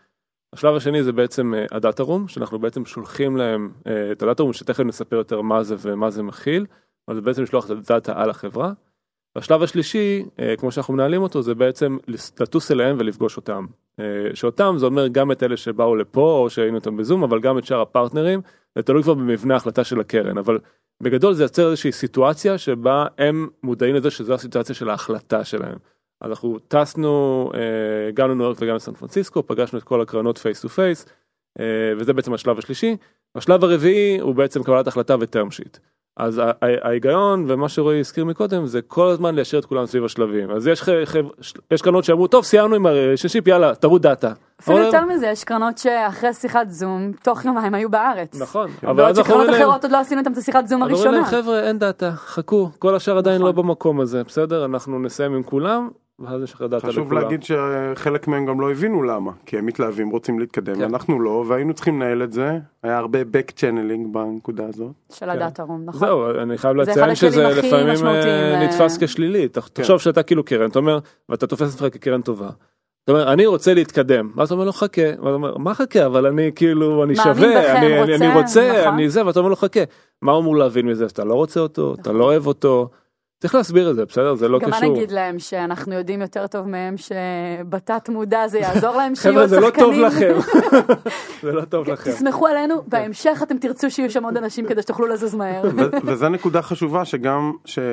השלב השני זה בעצם ה data room, שאנחנו בעצם שולחים להם אה, את ה data room, שתכף נספר יותר מה זה ומה זה מכיל, אבל זה בעצם לשלוח את הדאטה על החברה. והשלב השלישי, אה, כמו שאנחנו מנהלים אותו, זה בעצם לטוס אליהם ולפגוש אותם. אה, שאותם זה אומר גם את אלה שבאו לפה או שהיינו איתם בזום, אבל גם את שאר הפרטנרים, זה תלוי כבר במבנה ההחלטה של הקרן, אבל בגדול זה יוצר איזושהי סיטואציה שבה הם מודעים לזה שזו הסיטואציה של ההחלטה שלהם. אז אנחנו טסנו אה, גם לניו יורק וגם לסן פרנסיסקו, פגשנו את כל הקרנות face to face, וזה בעצם השלב השלישי. השלב הרביעי הוא בעצם קבלת החלטה ו term sheet. אז ההיגיון ומה שרועי הזכיר מקודם זה כל הזמן ליישר את כולם סביב השלבים. אז יש, יש קרנות שאמרו טוב סיימנו עם ה relationship יאללה תראו דאטה. אפילו אבל- יותר מזה, יש קרנות שאחרי שיחת זום, תוך יומיים היו בארץ. נכון. בעוד אנחנו שקרנות אומרים להם- אחרות עוד לא עשינו איתם את השיחת זום אז אומרים להם הראשונה. חבר'ה אין דאטה חכו כל השאר עדיין נכון. לא במקום הזה בסדר אנחנו נסיים עם כולם ואז יש לך דאטה לכולם. חשוב להגיד שחלק מהם גם לא הבינו למה, כי הם מתלהבים, רוצים להתקדם, כן. אנחנו לא, והיינו צריכים לנהל את זה, היה הרבה back channeling בנקודה הזאת. של הדאטה רום, נכון. זהו אני חייב לציין שזה לפעמים אה, נתפס כשלילי ת- כן. תחשוב שאתה כאילו קרן אתה אומר ואתה תופס עצמך כקרן טובה. אתה אומר אני רוצה להתקדם ואז אתה אומר לו חכה ואתה אומר מה חכה אבל אני כאילו אני שווה בכם, אני אני- אני רוצה, רוצה נכון. אני זה ואתה אומר לו חכה מה הוא אמור להבין מזה אתה לא רוצה אותו אתה לא אוהב אותו. צריך להסביר את זה בסדר זה לא גם מה קשור. נגיד להם שאנחנו יודעים יותר טוב מהם שבתת מודע זה יעזור להם שיהיו חבר'ה עוד זה לא טוב שחקנים. לכם. זה לא טוב לכם. תסמכו עלינו, בהמשך אתם תרצו שיהיו שם עוד אנשים כדי שתוכלו לזוז מהר. וזו נקודה חשובה שגם, ש- אה,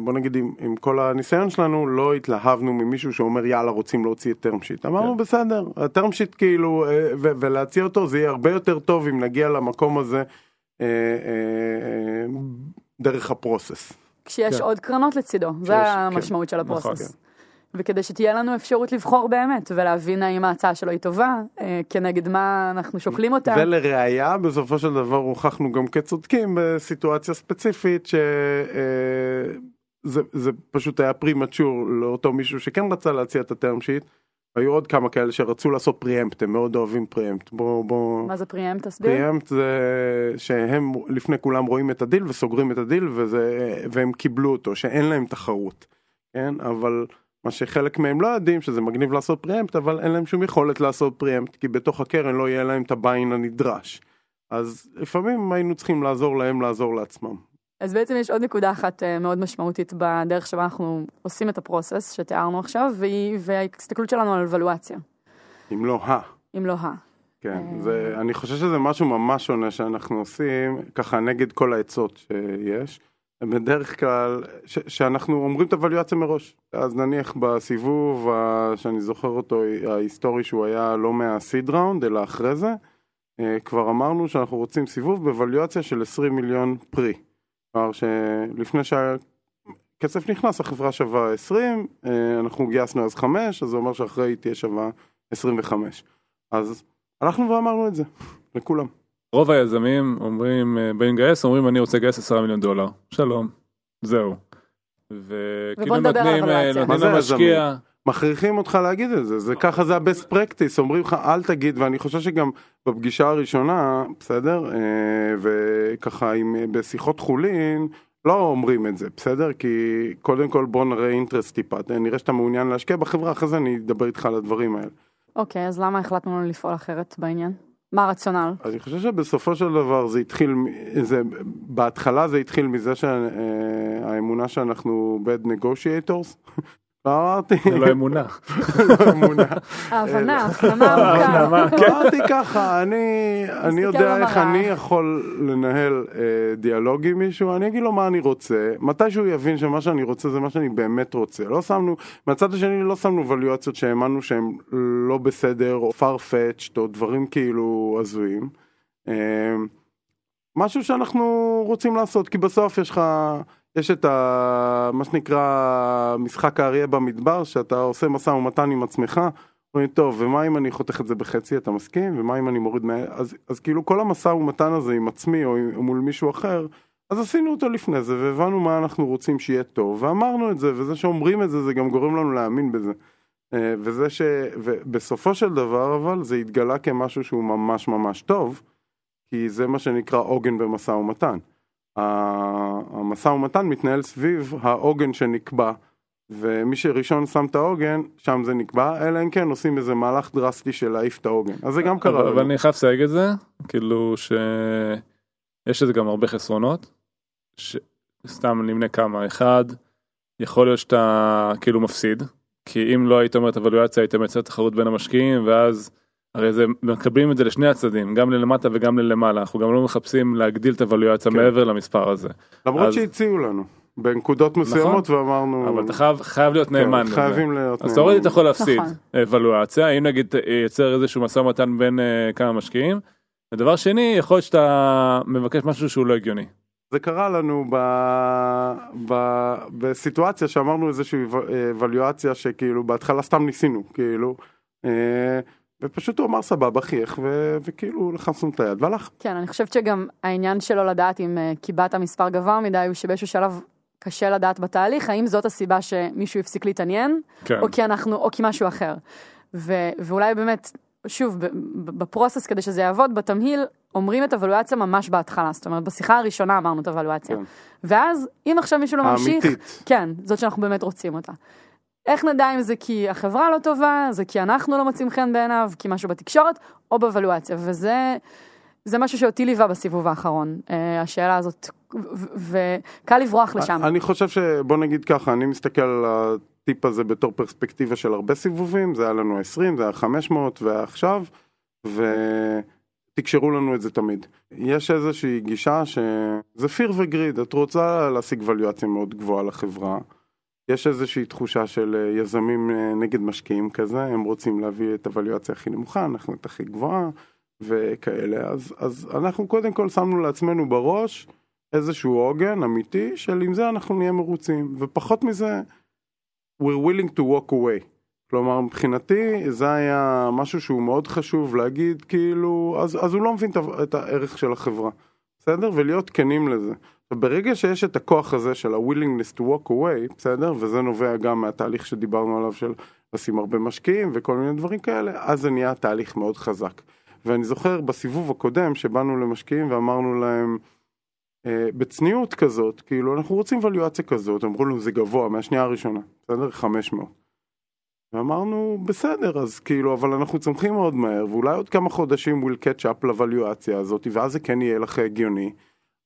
בוא נגיד עם, עם כל הניסיון שלנו, לא התלהבנו ממישהו שאומר יאללה רוצים להוציא את term sheet. אמרנו כן. בסדר, ה-term sheet כאילו, אה, ו- ולהציע אותו זה יהיה הרבה יותר טוב אם נגיע למקום הזה אה, אה, דרך הפרוסס. כשיש כן. עוד קרנות לצידו, שיש, זה כן. המשמעות של נכון, הפרוסס. וכדי שתהיה לנו אפשרות לבחור באמת ולהבין האם ההצעה שלו היא טובה, אה, כנגד מה אנחנו שוקלים אותה. ולראיה בסופו של דבר הוכחנו גם כצודקים בסיטואציה ספציפית שזה זה פשוט היה premature לאותו מישהו שכן רצה להציע את ה term sheet. היו עוד כמה כאלה שרצו לעשות preempt הם מאוד אוהבים preempt בוא בוא מה זה preempt? תסביר. preempt זה שהם לפני כולם רואים את הדיל וסוגרים את הדיל וזה והם קיבלו אותו שאין להם תחרות. כן אבל מה שחלק מהם לא יודעים שזה מגניב לעשות פריאמפט אבל אין להם שום יכולת לעשות פריאמפט כי בתוך הקרן לא יהיה להם את הביין הנדרש. אז לפעמים היינו צריכים לעזור להם לעזור לעצמם. אז בעצם יש עוד נקודה אחת אה, מאוד משמעותית בדרך שבה אנחנו עושים את הפרוסס שתיארנו עכשיו, והיא, וההסתכלות שלנו על אבלואציה, אם לא ה. אם לא ה. כן, אה. זה, אני חושב שזה משהו ממש שונה שאנחנו עושים, ככה נגד כל העצות שיש. בדרך כלל, ש, שאנחנו אומרים את הוואליואציה מראש. אז נניח בסיבוב ה, שאני זוכר אותו, ההיסטורי שהוא היה לא מהסיד ראונד, אלא אחרי זה, אה, כבר אמרנו שאנחנו רוצים סיבוב בוואליואציה של 20 מיליון פרי. כלומר שלפני שהכסף נכנס החברה שווה 20, אה, אנחנו גייסנו אז 5, אז זה אומר שאחרי היא תהיה שווה 25. אז הלכנו ואמרנו את זה לכולם. רוב היזמים אומרים, אה, באים לגייס, אומרים אני רוצה לגייס 10 מיליון דולר, שלום, זהו. וכאילו נותנים, אה, נותנים למשקיע, מכריחים אותך להגיד את זה, זה ככה זה ה-best practice, אומרים לך אל תגיד, ואני חושב שגם בפגישה הראשונה, בסדר, אה, וככה עם, בשיחות חולין, לא אומרים את זה, בסדר? כי קודם כל בוא נראה אינטרסט טיפה, נראה שאתה מעוניין להשקיע בחברה, אחרי זה אני אדבר איתך על הדברים האלה. אוקיי, אז למה החלטנו לפעול אחרת בעניין? מה הרציונל? אני חושב שבסופו של דבר זה התחיל, זה, בהתחלה זה התחיל מזה שהאמונה שאנחנו bad negotiators. אמרתי, זה לא אמונה. לא. ההבנה, הפנמה עמוקה. הפנמה, אמרתי ככה, אני, אני יודע איך. אני יכול לנהל אה, דיאלוג עם מישהו, אני אגיד לו מה אני רוצה, מתי שהוא יבין שמה שאני רוצה זה מה שאני באמת רוצה. לא שמנו, מהצד השני לא שמנו ווליואציות שהאמנו שהם לא בסדר, או farfetched, או דברים כאילו הזויים. אה, משהו שאנחנו רוצים לעשות, כי בסוף יש לך, יש את ה... מה שנקרא משחק האריה במדבר, שאתה עושה משא ומתן עם עצמך, אומרים, טוב, ומה אם אני חותך את זה בחצי, אתה מסכים? ומה אם אני מוריד מה... אז, אז כאילו כל המשא ומתן הזה עם עצמי או, מול מישהו אחר, אז עשינו אותו לפני זה, והבנו מה אנחנו רוצים שיהיה טוב, ואמרנו את זה, וזה שאומרים את זה, זה גם גורם לנו להאמין בזה. אה, וזה ש... ובסופו של דבר, אבל, זה התגלה כמשהו שהוא ממש ממש טוב, כי זה מה שנקרא עוגן במשא ומתן. המשא ומתן מתנהל סביב העוגן שנקבע, ומי שראשון שם את העוגן, שם זה נקבע, אלא אם כן עושים איזה מהלך דרסטי של להעיף את העוגן. אז זה גם קרה אבל, אבל לנו. אני חייב לסייג את זה, כאילו שיש לזה גם הרבה חסרונות, שסתם נמנה כמה, אחד, יכול להיות שאתה כאילו מפסיד, כי אם לא היית אומר את הוולואציה היית מייצר תחרות בין המשקיעים ואז הרי זה מקבלים את זה לשני הצדדים גם ללמטה וגם ללמעלה אנחנו גם לא מחפשים להגדיל את הוולואציה כן. מעבר למספר הזה למרות אז- שהציעו לנו, בנקודות מסוימות, ואמרנו, אבל אתה חייב חייב להיות כן, נאמן לזה. חייבים להיות אז תאורטית אתה יכול להפסיד נכון. אבלואציה אם נגיד ייצר איזשהו משא ומתן בין אה, כמה משקיעים. ודבר שני יכול להיות שאתה מבקש משהו שהוא לא הגיוני. זה קרה לנו ב... ב... בסיטואציה שאמרנו איזושהי אבליואציה שכאילו בהתחלה סתם ניסינו, כאילו, אה, ופשוט הוא אמר סבבה חייך ו... וכאילו לחצנו את היד והלך. כן, אני חושבת שגם העניין שלו לדעת אם אה, קיבלת מספר גבוה מדי, הוא שבאיזשהו שלב קשה לדעת בתהליך, האם זאת הסיבה שמישהו הפסיק להתעניין, כן. או כי אנחנו, או כי משהו אחר. ו, ואולי באמת, שוב, ב- ב- בפרוסס כדי שזה יעבוד, בתמהיל, אומרים את הוולואציה ממש בהתחלה, זאת אומרת, בשיחה הראשונה אמרנו את הוולואציה. כן. ואז, אם עכשיו מישהו לא ממשיך, האמיתית. כן, זאת שאנחנו באמת רוצים אותה. איך נדע אם זה כי החברה לא טובה, זה כי אנחנו לא מוצאים חן בעיניו, כי משהו בתקשורת, או בוולואציה, וזה זה משהו שאותי ליווה בסיבוב האחרון, אה, השאלה הזאת, וקל לברוח לשם. אני חושב שבוא נגיד ככה, אני מסתכל על הטיפ הזה בתור פרספקטיבה של הרבה סיבובים, זה היה לנו 20, זה היה 500 ועכשיו, ותקשרו לנו את זה תמיד. יש איזושהי גישה שזה פיר וגריד, את רוצה להשיג ווליואציה מאוד גבוהה לחברה. יש איזושהי תחושה של אה, יזמים אה, נגד משקיעים כזה, הם רוצים להביא את הווליואציה הכי נמוכה, אנחנו את הכי גבוהה וכאלה, אז, אז אנחנו קודם כל שמנו לעצמנו בראש איזשהו עוגן אמיתי של עם זה אנחנו נהיה מרוצים, ופחות מזה, we're willing to walk away. כלומר מבחינתי זה היה משהו שהוא מאוד חשוב להגיד כאילו, אז, אז הוא לא מבין את הערך של החברה, בסדר? ולהיות כנים לזה. וברגע שיש את הכוח הזה של ה-willingness to walk away, בסדר? וזה נובע גם מהתהליך שדיברנו עליו של לשים הרבה משקיעים וכל מיני דברים כאלה, אז זה נהיה תהליך מאוד חזק. ואני זוכר בסיבוב הקודם שבאנו למשקיעים ואמרנו להם, אה, בצניעות כזאת, כאילו אנחנו רוצים ווליואציה כזאת, אמרו לנו זה גבוה מהשנייה הראשונה, בסדר? 500. ואמרנו בסדר אז כאילו אבל אנחנו צומחים מאוד מהר ואולי עוד כמה חודשים we'll catch up לווליואציה הזאת ואז זה כן יהיה לך הגיוני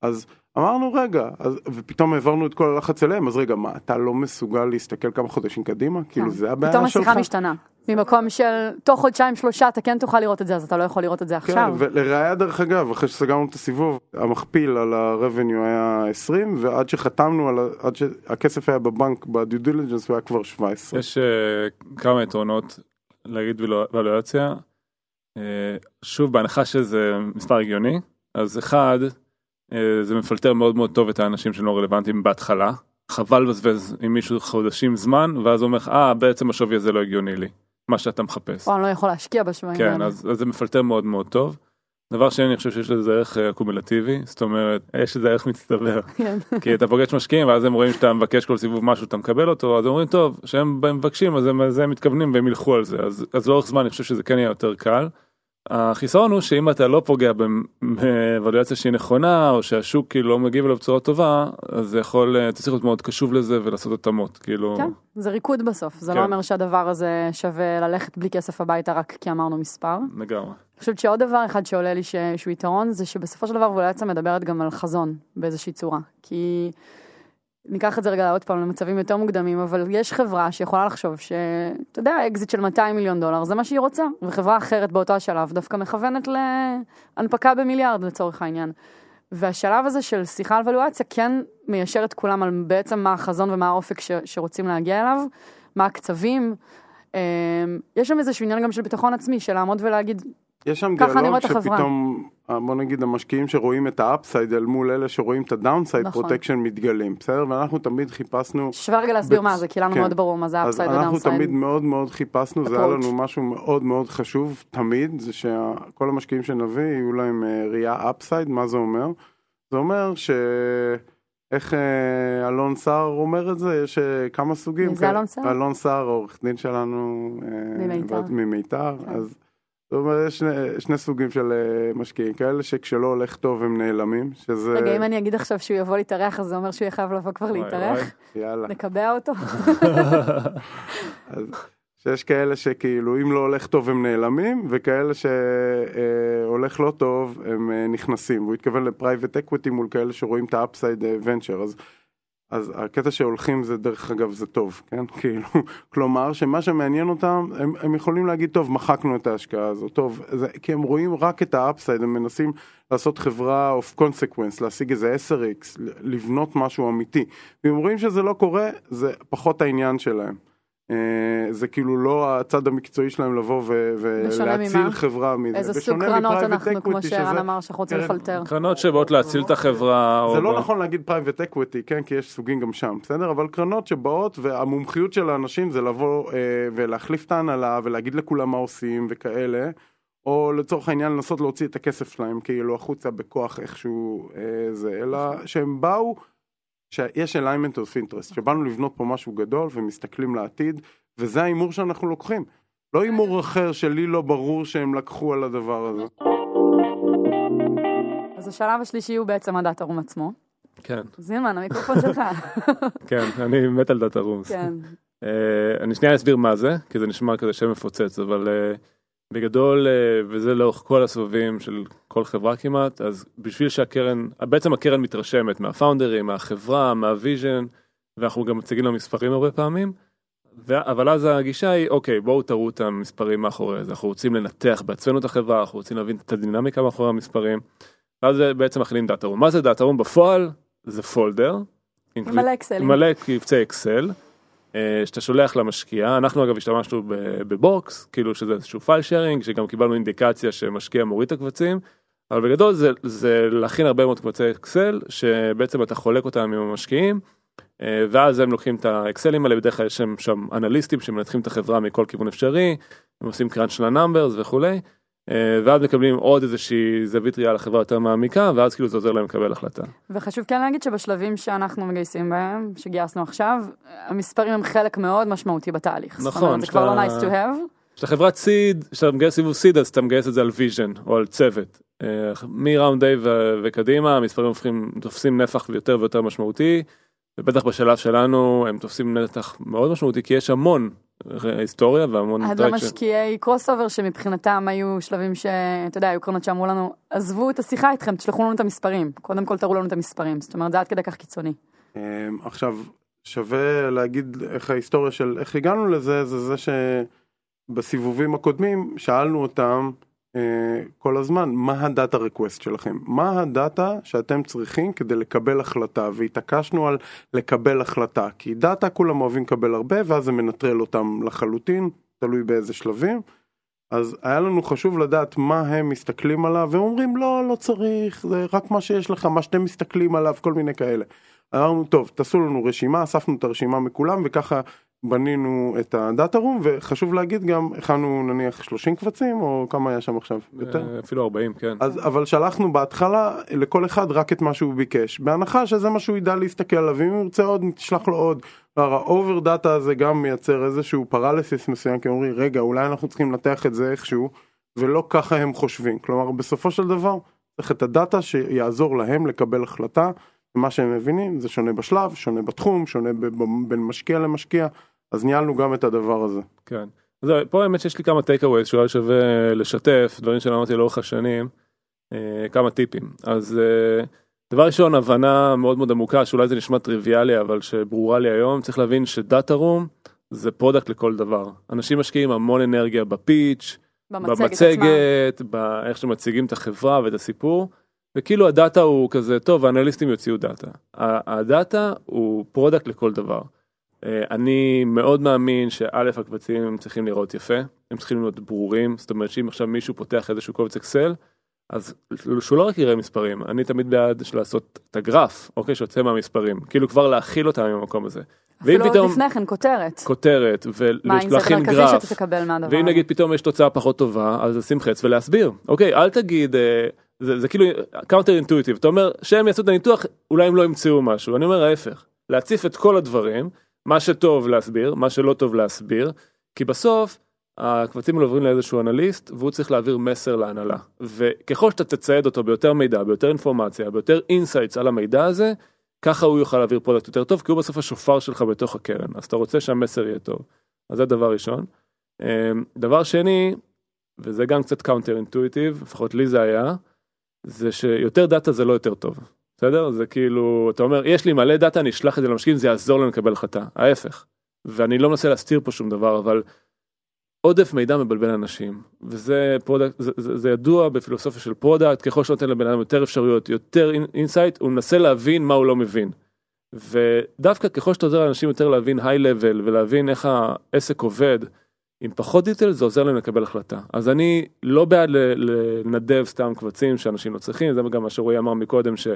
אז אמרנו רגע אז, ופתאום העברנו את כל הלחץ אליהם אז רגע מה אתה לא מסוגל להסתכל כמה חודשים קדימה כאילו זה הבעיה כן. פתאום שלך. השיחה משתנה. ממקום של תוך חודשיים שלושה אתה כן תוכל לראות את זה, אז אתה לא יכול לראות את זה עכשיו. כן, ולראיה דרך אגב, אחרי שסגרנו את הסיבוב, המכפיל על ה-revenue היה 20, ועד שחתמנו, על ה- עד שהכסף היה בבנק, בדיו דיליג'נס, הוא היה כבר 17. יש uh, כמה יתרונות להגיד ולואציה. Uh, שוב בהנחה שזה מספר הגיוני אז אחד זה מפלטר מאוד מאוד טוב את האנשים שלא רלוונטיים בהתחלה חבל לבזבז עם מישהו חודשים זמן ואז הוא אומר לך אה בעצם השווי הזה לא הגיוני לי מה שאתה מחפש. או אני לא יכול להשקיע בשבועים כן האלה. אז, אז זה מפלטר מאוד מאוד טוב. דבר שני אני חושב שיש לזה ערך אקומולטיבי זאת אומרת יש לזה ערך מצטבר כן. כי אתה פוגש משקיעים ואז הם רואים שאתה מבקש כל סיבוב משהו אתה מקבל אותו אז אומרים טוב שהם מבקשים אז הם, הם מתכוונים והם ילכו על זה אז, אז לאורך זמן אני חושב שזה כן יהיה יותר קל. החיסרון הוא שאם אתה לא פוגע בולואציה שהיא נכונה או שהשוק כאילו לא מגיב אליו בצורה טובה אז זה יכול אתה צריך להיות מאוד קשוב לזה ולעשות התאמות כאילו כן זה ריקוד בסוף זה לא כן. לא אומר שהדבר הזה שווה ללכת בלי כסף הביתה רק כי אמרנו מספר. לגמרי. אני חושבת שעוד דבר אחד שעולה לי שהוא יתרון זה שבסופו של דבר ולואציה מדברת גם על חזון באיזושהי צורה כי. ניקח את זה רגע עוד פעם למצבים יותר מוקדמים, אבל יש חברה שיכולה לחשוב שאתה יודע, אקזיט של 200 מיליון דולר זה מה שהיא רוצה, וחברה אחרת באותו השלב דווקא מכוונת להנפקה במיליארד לצורך העניין. והשלב הזה של שיחה על ולואציה כן מיישר את כולם על בעצם מה החזון ומה האופק ש, שרוצים להגיע אליו, מה הקצבים. אמ, יש שם איזשהו עניין גם של ביטחון עצמי, של לעמוד ולהגיד, יש שם דיאלוג שפתאום, אה, בוא נגיד המשקיעים שרואים את ה upside אל מול אלה שרואים את ה downside נכון. protection מתגלים, בסדר? ואנחנו תמיד חיפסנו... שווה רגע להסביר מה זה, כי לנו כן. מאוד ברור מה זה אפסייד ודאונסייד. אז אנחנו תמיד מאוד מאוד חיפשנו, זה היה לנו משהו מאוד מאוד חשוב תמיד, זה שכל המשקיעים שנביא יהיו להם אה, ראייה upside, מה זה אומר? זה אומר ש... איך אה, אלון סער אומר את זה? יש כמה סוגים. מי זה אלון סער? אלון סער, עורך דין שלנו. ממיתר. ממיתר. כן. אז זאת אומרת, יש שני, שני סוגים של אה, משקיעים, כאלה שכשלא הולך טוב הם נעלמים, שזה... רגע, אם אני אגיד עכשיו שהוא יבוא להתארח, אז זה אומר שהוא יהיה חייב לבוא כבר להתארח? יאללה. נקבע אותו? אז שיש כאלה שכאילו, אם לא הולך טוב הם נעלמים, וכאלה שהולך לא טוב הם אה, נכנסים. הוא התכוון ל private equity מול כאלה שרואים את ה upside venture, אז... אז הקטע שהולכים זה דרך אגב זה טוב, כן? כאילו, כלומר שמה שמעניין אותם, הם, הם יכולים להגיד טוב מחקנו את ההשקעה הזאת, טוב, זה, כי הם רואים רק את האפסייד, הם מנסים לעשות חברה of consequence, להשיג איזה 10x, לבנות משהו אמיתי, ואם רואים שזה לא קורה, זה פחות העניין שלהם. אה, זה כאילו לא הצד המקצועי שלהם לבוא ולהציל חברה מזה. איזה סוג קרנות אנחנו, כמו שערן אמר, שאנחנו רוצים לפלטר. קרנות שבאות להציל את החברה. זה לא נכון להגיד private equity, כן, כי יש סוגים גם שם, בסדר? אבל קרנות שבאות, והמומחיות של האנשים זה לבוא אה, ולהחליף את ההנהלה ולהגיד לכולם מה עושים וכאלה. או לצורך העניין לנסות להוציא את הכסף שלהם כאילו החוצה בכוח איכשהו אה, זה, אלא שהם באו שיש alignment of interest, שבאנו לבנות פה משהו גדול ומסתכלים לעתיד, וזה ההימור שאנחנו לוקחים. לא הימור אחר שלי לא ברור שהם לקחו על הדבר הזה. אז השלב השלישי הוא בעצם ה data room עצמו. כן. זילמן, המיקרופון שלך. כן, אני מת על data room. כן. Uh, אני שנייה אסביר מה זה, כי זה נשמע כזה שם מפוצץ, אבל uh, בגדול, אה, וזה לאורך כל הסבבים של כל חברה כמעט, אז בשביל שהקרן, בעצם הקרן מתרשמת מה founderים, מהחברה, מה vision, ואנחנו גם מציגים לה מספרים הרבה פעמים, אבל אז הגישה היא, אוקיי, בואו תראו את המספרים מאחורי זה, אנחנו רוצים לנתח בעצמנו את החברה, אנחנו רוצים להבין את הדינמיקה מאחורי המספרים, ואז בעצם מכינים data room. מה זה data room? בפועל זה folder. מלא אקסלים. מלא קבצי אקסל. אה, שאתה שולח למשקיע, אנחנו אגב השתמשנו ב Box, כאילו שזה איזשהו file sharing, שגם קיבלנו אינדיקציה שמשקיע מוריד את הקבצים, אבל בגדול זה, זה להכין הרבה מאוד קבצי אקסל, שבעצם אתה חולק אותם עם המשקיעים, אה, ואז הם לוקחים את האקסלים האלה, בדרך כלל יש שם, אנליסטים שמנתחים את החברה מכל כיוון אפשרי, הם עושים crunch של ה numbers וכולי. אה, ואז מקבלים עוד איזושהי זווית ראייה לחברה יותר מעמיקה, ואז כאילו זה עוזר להם לקבל החלטה. וחשוב כן להגיד שבשלבים שאנחנו מגייסים בהם, שגייסנו עכשיו, המספרים הם חלק מאוד משמעותי בתהליך. נכון. זאת אומרת, זה כבר לא nice to have. כשאתה חברת seed, כשאתה מגייס סיבוב seed, אז אתה מגייס את זה על vision או על צוות. אה, מ round A וקדימה, המספרים הופכים, תופסים נפח יותר ויותר משמעותי, ובטח בשלב שלנו הם תופסים נתח מאוד משמעותי, כי יש המון היסטוריה והמון... עד למשקיעי crossover שמבחינתם היו שלבים שאתה יודע, היו קרנות שאמרו לנו, עזבו את השיחה איתכם, תשלחו לנו את המספרים, קודם כל תראו לנו את המספרים, זאת אומרת זה עד כדי כך קיצוני. אמ, עכשיו, שווה להגיד איך ההיסטוריה של איך הגענו לזה, זה זה שבסיבובים הקודמים שאלנו אותם כל הזמן, מה ה data request שלכם? מה ה data שאתם צריכים כדי לקבל החלטה? והתעקשנו על לקבל החלטה, כי דאטה כולם אוהבים לקבל הרבה ואז זה מנטרל אותם לחלוטין, תלוי באיזה שלבים. אז היה לנו חשוב לדעת מה הם מסתכלים עליו, והם אומרים לא, לא צריך, זה רק מה שיש לך, מה שאתם מסתכלים עליו, כל מיני כאלה. אמרנו טוב, תעשו לנו רשימה, אספנו את הרשימה מכולם וככה בנינו את הדאטה רום וחשוב להגיד גם הכנו נניח 30 קבצים או כמה היה שם עכשיו יותר אה, אפילו 40 כן אז אבל שלחנו בהתחלה לכל אחד רק את מה שהוא ביקש בהנחה שזה מה שהוא ידע להסתכל עליו אם הוא ירצה עוד תשלח לו עוד. ה over data הזה גם מייצר איזשהו paralysis מסוים כי אומרים רגע אולי אנחנו צריכים לנתח את זה איכשהו ולא ככה הם חושבים כלומר בסופו של דבר צריך את ה data שיעזור להם לקבל החלטה. מה שהם מבינים זה שונה בשלב שונה בתחום שונה בין משקיע למשקיע אז ניהלנו גם את הדבר הזה. כן. אז פה האמת שיש לי כמה takeaways שאולי שווה לשתף דברים שלמדתי לאורך השנים אה, כמה טיפים אז אה, דבר ראשון הבנה מאוד מאוד עמוקה שאולי זה נשמע טריוויאלי אבל שברורה לי היום צריך להבין ש data room זה product לכל דבר אנשים משקיעים המון אנרגיה ב pitch במצגת, במצגת באיך שמציגים את החברה ואת הסיפור. וכאילו ה data הוא כזה טוב האנליסטים יוציאו data ה data הוא product לכל דבר. אה, אני מאוד מאמין שא' הקבצים הם צריכים להיראות יפה, הם צריכים להיות ברורים, זאת אומרת שאם עכשיו מישהו פותח איזשהו קובץ אקסל, אז שהוא לא רק יראה מספרים, אני תמיד בעד לעשות את הגרף, אוקיי, שיוצא מהמספרים, כאילו כבר להכיל אותם במקום הזה. אפילו עוד פתאום, לפני כן כותרת. כותרת, ולהכין גרף, ואם נגיד פתאום יש תוצאה פחות טובה, אז לשים חץ ולהסביר, אוקיי, אל תגיד, אה, זה, זה כאילו counterintuitive, אתה אומר שהם יעשו את הניתוח, אולי הם לא ימצאו משהו, אני אומר ההפך, להציף את כל הדברים. מה שטוב להסביר, מה שלא טוב להסביר, כי בסוף הקבצים עוברים לאיזשהו אנליסט והוא צריך להעביר מסר להנהלה. וככל שאתה תצייד אותו ביותר מידע, ביותר אינפורמציה, ביותר insights על המידע הזה, ככה הוא יוכל להעביר product יותר טוב, כי הוא בסוף השופר שלך בתוך הקרן, אז אתה רוצה שהמסר יהיה טוב. אז זה דבר ראשון. אמ, דבר שני, וזה גם קצת counterintuitive, לפחות לי זה היה, זה שיותר data זה לא יותר טוב. בסדר? זה כאילו, אתה אומר, יש לי מלא data, אני אשלח את זה למשקיעים, זה יעזור להם לקבל החלטה. ההפך. ואני לא מנסה להסתיר פה שום דבר, אבל עודף מידע מבלבל אנשים, וזה product, זה, זה, זה ידוע בפילוסופיה של product, ככל שנותן לבן אדם יותר אפשרויות, יותר insight, הוא מנסה להבין מה הוא לא מבין. ודווקא ככל שאתה עוזר לאנשים יותר להבין high level ולהבין איך העסק עובד, עם פחות detail זה עוזר להם לקבל החלטה. אז אני לא בעד לנדב סתם קבצים שאנשים לא צריכים, זה גם מה שרועי אמר מקודם, ש...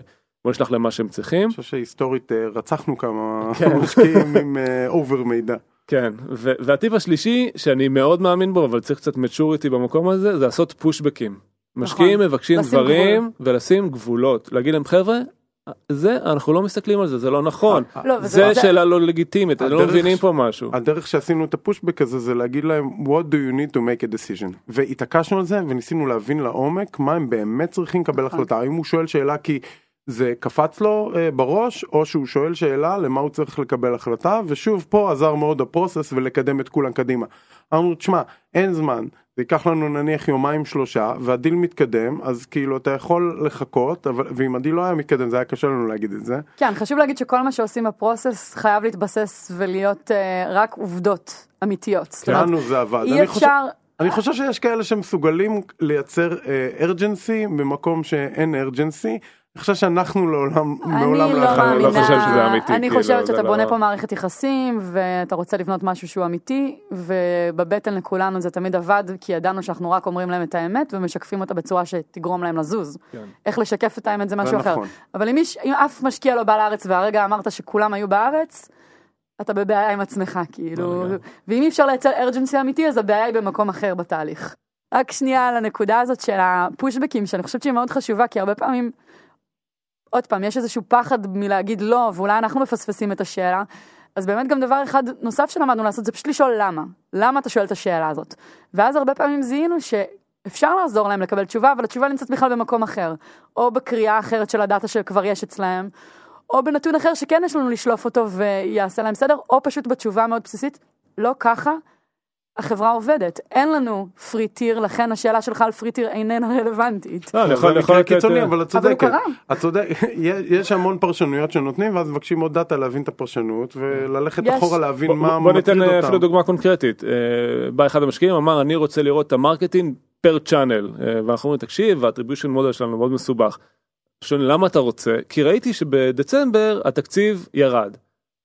בוא נשלח להם מה שהם צריכים. אני חושב שהיסטורית אה, רצחנו כמה כן. משקיעים עם אובר אה, מידע. כן, והטיפ השלישי שאני מאוד מאמין בו אבל צריך קצת מצ'וריטי במקום הזה זה לעשות פושבקים. משקיעים נכון. מבקשים דברים גבול. ולשים גבולות להגיד להם חבר'ה זה אנחנו לא מסתכלים על זה זה לא נכון. אה, לא, זה לא, שאלה לא לגיטימית לא מבינים פה משהו. הדרך שעשינו את הפושבק הזה זה להגיד להם what do you need to make a decision? והתעקשנו על זה וניסינו להבין לעומק מה הם באמת צריכים לקבל נכון. החלטה. האם הוא שואל שאלה כי זה קפץ לו uh, בראש או שהוא שואל שאלה למה הוא צריך לקבל החלטה ושוב פה עזר מאוד ה process ולקדם את כולם קדימה. אמרנו תשמע אין זמן זה ייקח לנו נניח יומיים שלושה והדיל מתקדם אז כאילו אתה יכול לחכות אבל ואם הדיל לא היה מתקדם זה היה קשה לנו להגיד את זה. כן חשוב להגיד שכל מה שעושים ב process חייב להתבסס ולהיות uh, רק עובדות אמיתיות. לנו זה עבד. אי אפשר. אני חושב שיש כאלה שמסוגלים לייצר ארג'נסי uh, במקום שאין ארג'נסי אני חושב שאנחנו לעולם, מעולם לא מאמינה, לא חושב שזה אמיתי. אני כאילו, חושבת שאתה בונה לא... פה מערכת יחסים ואתה רוצה לבנות משהו שהוא אמיתי ובבטן לכולנו זה תמיד עבד כי ידענו שאנחנו רק אומרים להם את האמת ומשקפים אותה בצורה שתגרום להם לזוז. כן. איך לשקף את האמת זה משהו אחר. נכון. אבל אם, אף משקיע לא בא לארץ והרגע אמרת שכולם היו בארץ, אתה בבעיה עם עצמך כאילו, ואם אי אפשר לייצר ארג'נסי אמיתי אז הבעיה היא במקום אחר בתהליך. רק שנייה על הנקודה הזאת של הפושבקים שאני חושבת שהיא מאוד חשובה כי הרבה פעמים עוד פעם, יש איזשהו פחד מלהגיד לא, ואולי אנחנו מפספסים את השאלה. אז באמת גם דבר אחד נוסף שלמדנו לעשות זה פשוט לשאול למה. למה אתה שואל את השאלה הזאת? ואז הרבה פעמים זיהינו שאפשר לעזור להם לקבל תשובה, אבל התשובה נמצאת בכלל במקום אחר. או בקריאה אחרת של הדאטה שכבר יש אצלהם, או בנתון אחר שכן יש לנו לשלוף אותו ויעשה להם סדר, או פשוט בתשובה מאוד בסיסית, לא ככה, החברה עובדת, אין לנו free tier, לכן השאלה שלך על free tier איננה רלוונטית. לא, יכול להיות קיצוני, אבל את צודקת. את צודקת, יש המון פרשנויות שנותנים, ואז מבקשים עוד data להבין את הפרשנות, וללכת אחורה להבין מה מטריד אותם. בוא ניתן אפילו דוגמה קונקרטית. אה, בא אחד המשקיעים, אמר, אני רוצה לראות את ה marketing per channel, אה, ואנחנו אומרים, תקשיב, ה attribution model שלנו מאוד מסובך. שואלים, למה אתה רוצה? כי ראיתי שבדצמבר התקציב ירד.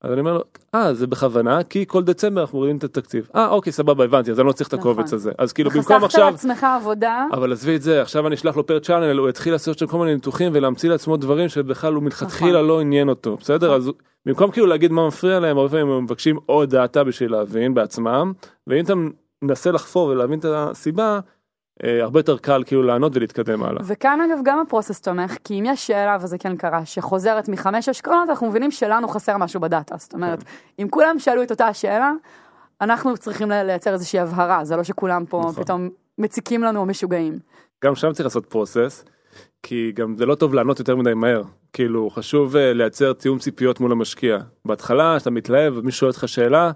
אז אני אומר לו, אה, זה בכוונה, כי כל דצמבר אנחנו רואים את התקציב. אה, אוקיי, סבבה, הבנתי, אז אני לא צריך את הקובץ נכון. הזה. אז כאילו, במקום חסכת עכשיו... לעצמך עבודה, אבל עזבי את זה, עכשיו אני אשלח לו per channel, הוא יתחיל לעשות שם כל מיני ניתוחים ולהמציא לעצמו דברים שבכלל הוא מלכתחילה נכון. לא עניין אותו, בסדר? אז במקום כאילו להגיד מה מפריע להם, הרבה פעמים הם מבקשים עוד data בשביל להבין בעצמם, ואם אתה מנסה לחפור ולהבין את הסיבה, הרבה יותר קל כאילו לענות ולהתקדם הלאה. וכאן אגב גם ה process תומך, כי אם יש שאלה, וזה כן קרה, שחוזרת מחמש אשכולות, אנחנו מבינים שלנו חסר משהו ב data. זאת אומרת, אם כולם שאלו את אותה השאלה, אנחנו צריכים לייצר איזושהי הבהרה, זה לא שכולם פה נכון. פתאום מציקים לנו או משוגעים. גם שם צריך לעשות פרוסס, כי גם זה לא טוב לענות יותר מדי מהר. כאילו, חשוב אה, לייצר תיאום ציפיות מול המשקיע. בהתחלה, כשאתה מתלהב ומישהו שואל אותך שאלה,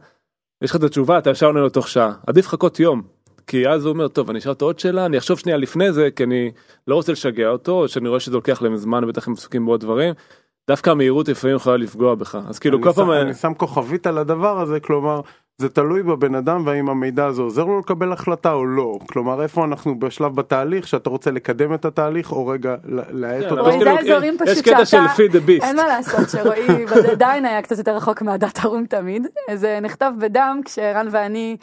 יש לך את התשובה, אתה ישר עונה לו תוך שעה. עדיף לחכות יום. כי אז הוא אומר, טוב, אני אשאל אותו עוד שאלה, אני אחשוב שנייה לפני זה, כי אני לא רוצה לשגע אותו, או שאני רואה שזה לוקח להם זמן, בטח הם עסוקים בעוד דברים. דווקא המהירות לפעמים יכולה לפגוע בך. אז כאילו, כל פעם... אני שם כוכבית על הדבר הזה, כלומר, זה תלוי בבן אדם והאם המידע הזה עוזר לו לקבל החלטה או לא. כלומר, איפה אנחנו בשלב בתהליך שאתה רוצה לקדם את התהליך, או רגע ל- להאט כן, אותו. אבל רועי, כאילו, זה אזורים יש פשוט קטע של שאתה- feed the beast. אין מה לעשות שרועי עדיין היה קצת יותר רחוק מהדאטה רום תמיד. זה נכתב בדם כשערן ואני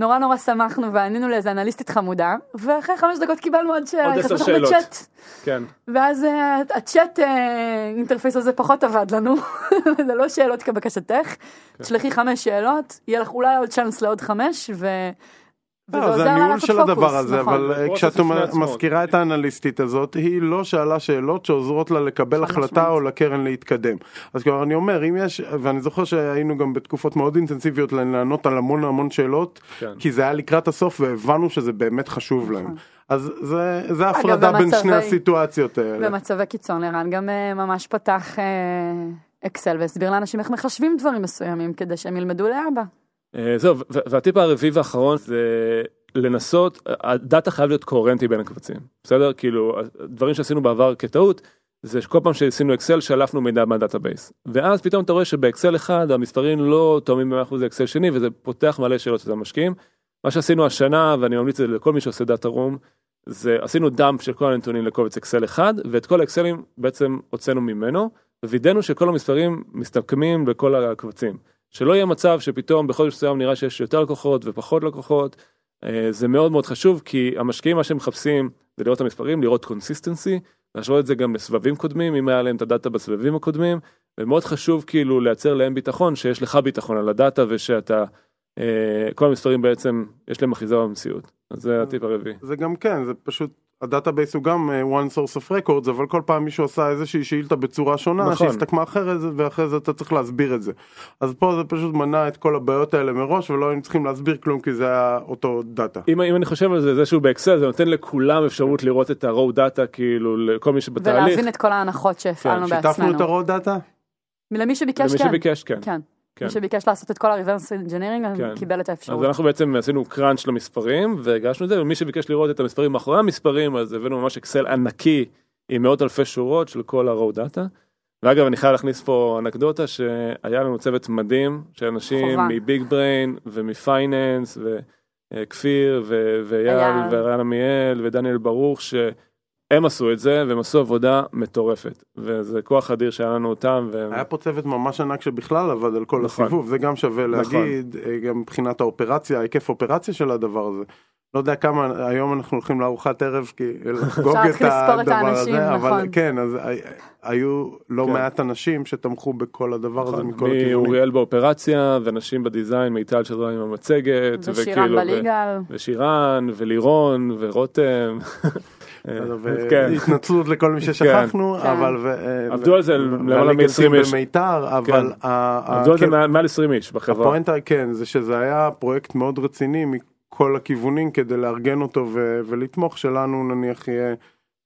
נורא נורא שמחנו וענינו לאיזה אנליסטית חמודה, ואחרי חמש דקות קיבלנו עוד שאלה, עוד עשר שאלות. בצ'אט. כן. ואז אה, הצ'אט אה, אינטרפייס הזה פחות עבד לנו, זה לא שאלות כבקשתך, תשלחי חמש שאלות, יהיה לך אולי עוד צ'אנס לעוד חמש, ו... וזה לא, זה עוזר לה הניהול לעשות של פוקוס, הדבר הזה, נכון. אבל אה, כשאת. מזכירה את האנליסטית הזאת, היא לא שאלה שאלות שעוזרות לה לקבל החלטה. או לקרן להתקדם. אז כלומר אני אומר, אם יש, ואני זוכר שהיינו גם בתקופות מאוד אינטנסיביות לענות על המון המון שאלות, כן. כי זה היה לקראת הסוף והבנו שזה באמת חשוב להם. נכון. אז זה, זה הפרדה בין שני הסיטואציות האלה. במצבי קיצון ערן גם אה, ממש פתח אה, אקסל והסביר לאנשים איך מחשבים דברים מסוימים כדי שהם ילמדו לבד. אה, זהו, והטיפ הרביעי והאחרון זה לנסות, ה data חייב להיות קוהרנטי בין הקבצים, בסדר? כאילו, דברים שעשינו בעבר כטעות, זה שכל פעם שעשינו אקסל שלפנו מידע מה database. ואז פתאום אתה רואה שבאקסל אחד המספרים לא תואמים ב-100% לאקסל שני, וזה פותח מלא שאלות של המשקיעים. מה שעשינו השנה, ואני ממליץ לכל מי שעושה data room, זה עשינו dump של כל הנתונים לקובץ אקסל אחד, ואת כל האקסלים בעצם הוצאנו ממנו, ווידאנו שכל המספרים מסתכמים בכל הקבצים. שלא יהיה מצב שפתאום בחודש מסוים נראה שיש יותר לקוחות ופחות לקוחות. אה, זה מאוד מאוד חשוב כי המשקיעים מה שהם מחפשים זה לראות את המספרים, לראות consistency, להשוות את זה גם לסבבים קודמים, אם היה להם את ה data בסבבים הקודמים, ומאוד חשוב כאילו לייצר להם ביטחון, שיש לך ביטחון על ה data ושאתה, אה, כל המספרים בעצם יש להם אחיזה במציאות. אז זה הטיפ הרביעי. זה גם כן, זה פשוט, ה database הוא גם אה, one source of records, אבל כל פעם מישהו עשה איזושהי שאילתה בצורה שונה, נכון. שהסתכמה אחרת, ואחרי זה אתה צריך להסביר את זה. אז פה זה פשוט מנע את כל הבעיות האלה מראש, ולא היינו צריכים להסביר כלום, כי זה היה אותו data. אם, אם אני חושב על זה, זה שהוא באקסל, זה נותן לכולם אפשרות לראות את ה-raw data, כאילו לכל מי שבתהליך. ולהבין את כל ההנחות שהפעלנו שיתפנו בעצמנו. את ה-raw data? למי שביקש למי כן. שביקש, כן. כן. כן. מי שביקש לעשות את כל ה-reverse engineering כן. קיבל את אז האפשרות. אנחנו בעצם עשינו קראנץ' למספרים והגשנו את זה ומי שביקש לראות את המספרים מאחורי המספרים אז הבאנו ממש אקסל ענקי עם מאות אלפי שורות של כל ה-raw data. ואגב אני חייב להכניס פה אנקדוטה שהיה לנו צוות מדהים של אנשים. מביג בריין ומפייננס וכפיר ואייל אייל. ורן עמיאל ודניאל ברוך שהם עשו את זה והם עשו עבודה מטורפת וזה כוח אדיר שהיה לנו אותם. והם... היה פה צוות ממש ענק שבכלל עבד על כל נכון. הסיבוב, זה גם שווה נכון. להגיד, אה, גם מבחינת האופרציה, ההיקף אופרציה של הדבר הזה. לא יודע כמה, היום אנחנו הולכים לארוחת ערב כי לחגוג את הדבר האנשים, הזה, אבל נכון. כן, אז הי- היו לא כן. מעט אנשים שתמכו בכל הדבר הזה נכון, מכל הכיוונים. מאוריאל באופרציה ונשים בדיזיין מיטל שזרה עם המצגת ושירן וכאילו, ו- בליגל. ושירן ולירון ורותם. בסדר, כן. והתנצלות לכל מי ששכחנו, כן. אבל... ו- עבדו על זה למעלה והליגלסים מ-20 איש. במיתר, אבל... עבדו על זה כן, מעל- מעל 20 איש בחברה. הפואנטה כן זה שזה היה פרויקט מאוד רציני מכל הכיוונים כדי לארגן אותו ולתמוך שלנו נניח יהיה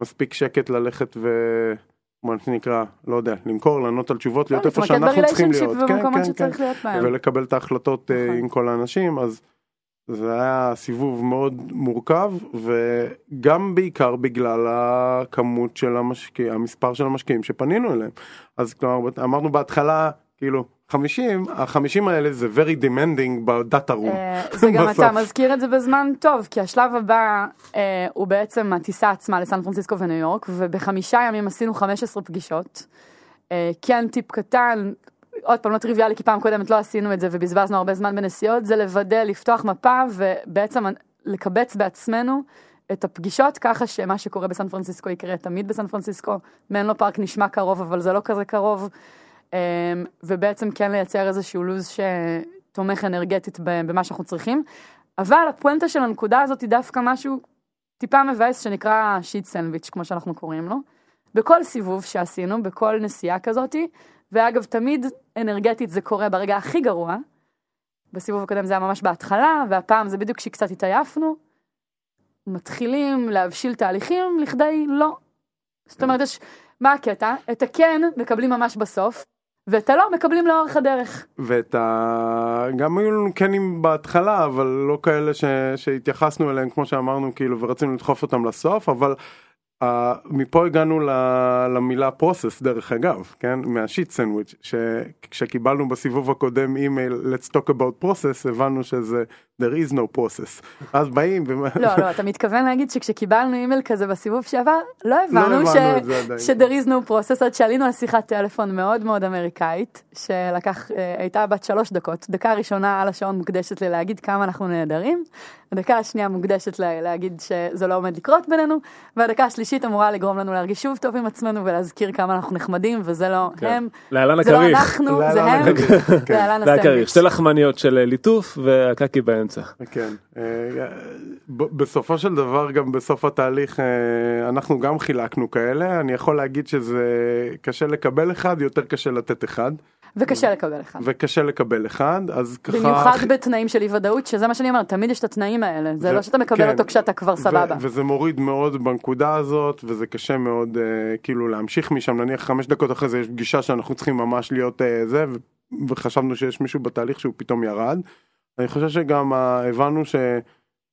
מספיק שקט ללכת ו... מה שנקרא לא יודע למכור לענות על תשובות להיות איפה שאנחנו צריכים להיות כן, כן, בהם. ולקבל את ההחלטות אה, נכון. עם כל האנשים אז זה היה סיבוב מאוד מורכב וגם בעיקר בגלל הכמות של המשקיעים המספר של המשקיעים שפנינו אליהם אז כלומר אמרנו בהתחלה כאילו 50 ה-50 האלה זה very demanding בדאטה רום. אה, זה גם. אתה מזכיר את זה בזמן טוב, כי השלב הבא אה, הוא בעצם הטיסה עצמה לסן פרנסיסקו וניו יורק, ובחמישה ימים עשינו 15 פגישות. אה, כן טיפ קטן, עוד פעם לא טריוויאלי כי פעם קודמת לא עשינו את זה ובזבזנו הרבה זמן בנסיעות, זה לוודא, לפתוח מפה ובעצם לקבץ בעצמנו את הפגישות ככה שמה שקורה בסן פרנסיסקו יקרה תמיד בסן פרנסיסקו. מנלו פארק נשמע קרוב אבל זה לא כזה קרוב. אמ, ובעצם כן לייצר איזשהו לו"ז שתומך אנרגטית במה שאנחנו צריכים. אבל הפואנטה של הנקודה הזאת היא דווקא משהו טיפה מבאס שנקרא שיט סנדוויץ' כמו שאנחנו קוראים לו. בכל סיבוב שעשינו, בכל נסיעה כזאתי, ואגב תמיד אנרגטית זה קורה ברגע הכי גרוע. בסיבוב הקודם זה היה ממש בהתחלה, והפעם זה בדיוק כשקצת התעייפנו. מתחילים להבשיל תהליכים לכדי לא. זאת אומרת, יש, מה הקטע? את הכן מקבלים ממש בסוף, ואת הלא מקבלים לאורך הדרך. ואת ה... גם היו לנו כנים בהתחלה, אבל לא כאלה ש... שהתייחסנו אליהם, כמו שאמרנו, כאילו, ורצינו לדחוף אותם לסוף, אבל אה, מפה הגענו למילה process דרך אגב, כן? מה shit sandwich, שכשקיבלנו בסיבוב הקודם אימייל let's talk about process הבנו שזה there is no process. אז באים. ו... לא, לא, אתה מתכוון להגיד שכשקיבלנו אימייל כזה בסיבוב שעבר, לא הבנו, לא ש... ש... there is no process עד שעלינו על שיחת טלפון מאוד מאוד אמריקאית, שלקח, אה, הייתה בת שלוש דקות, דקה ראשונה על השעון מוקדשת לי להגיד כמה אנחנו נהדרים, הדקה השנייה מוקדשת לה, להגיד שזה לא עומד לקרות בינינו, והדקה השלישית אמורה לגרום לנו להרגיש שוב טוב עם עצמנו ולהזכיר כמה אנחנו נחמדים, וזה לא כן. הם, להלן זה לא הכריך. לא אנחנו, זה הם, כן. להלן הסנדוויץ'. שתי לחמניות של ליטוף והקקי באמצע. כן, אה, בסופו של דבר גם בסוף התהליך אה, אנחנו גם חילקנו כאלה, אני יכול להגיד שזה קשה לקבל אחד, יותר קשה לתת אחד. וקשה לקבל אחד. וקשה לקבל אחד, אז ככה... במיוחד בתנאים של אי ודאות, שזה מה שאני אומרת, תמיד יש את התנאים האלה, זה לא שאתה מקבל כן, אותו כשאתה כבר סבבה. וזה מוריד מאוד בנקודה הזאת, וזה קשה מאוד uh, כאילו להמשיך משם, נניח חמש דקות אחרי זה יש פגישה שאנחנו צריכים ממש להיות uh, זה, וחשבנו שיש מישהו בתהליך שהוא פתאום ירד. אני חושב שגם הבנו ש...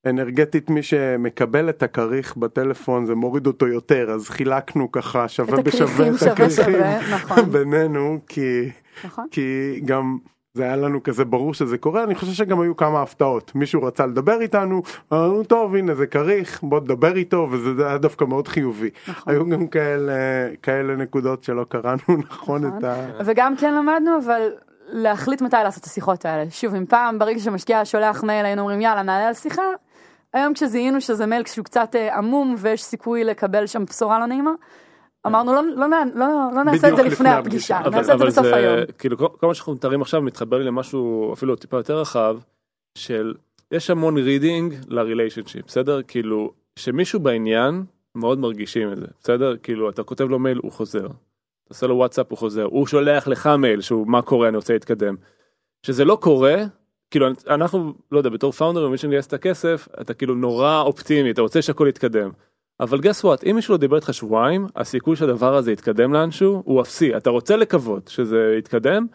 אנרגטית מי שמקבל את הכריך בטלפון זה מוריד אותו יותר אז חילקנו ככה שווה בשווה את הכריכים נכון. בינינו כי נכון. כי גם זה היה לנו כזה ברור שזה קורה אני חושב שגם היו כמה הפתעות מישהו רצה לדבר איתנו אמרנו טוב הנה זה כריך בוא תדבר איתו וזה היה דווקא מאוד חיובי נכון. היו גם כאלה כאלה נקודות שלא קראנו נכון, נכון. את ה... וגם כן למדנו אבל להחליט מתי לעשות את השיחות האלה שוב אם פעם ברגע שמשקיע שולח מייל היינו אומרים יאללה נעלה על שיחה היום כשזיהינו שזה מייל שהוא קצת אה, עמום ויש סיכוי לקבל שם בשורה לא נעימה אמרנו לא, לא, לא, לא נעשה את זה לפני הפגישה, אבל, נעשה את זה בסוף היום. כאילו כל, כל מה שאנחנו מתארים עכשיו מתחבר לי למשהו אפילו טיפה יותר רחב, של יש המון reading ל relationship, בסדר? כאילו, שמישהו בעניין מאוד מרגישים את זה, בסדר? כאילו, אתה כותב לו מייל, הוא חוזר. אתה עושה לו וואטסאפ, הוא חוזר. הוא שולח לך מייל שהוא מה קורה, אני רוצה להתקדם. שזה לא קורה, כאילו אנחנו, לא יודע, בתור founder, מי שמגייס את הכסף, אתה כאילו נורא אופטימי, אתה רוצה שהכל יתקדם. אבל guess what, אם מישהו לא דיבר איתך שבועיים, הסיכוי שהדבר הזה יתקדם לאנשהו הוא אפסי. אתה רוצה לקוות שזה יתקדם.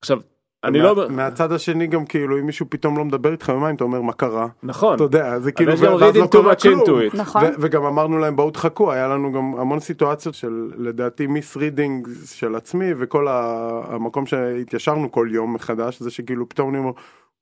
עכשיו, אני מה, לא... מהצד השני גם כאילו אם מישהו פתאום לא מדבר איתך יומיים אתה אומר מה קרה. נכון. אתה יודע זה כאילו ואז לא קרה כלום. נכון. וגם אמרנו להם בואו תחכו היה לנו גם המון סיטואציות של לדעתי misreading של עצמי וכל המקום שהתיישרנו כל יום מחדש זה שכאילו פתאום אני אומר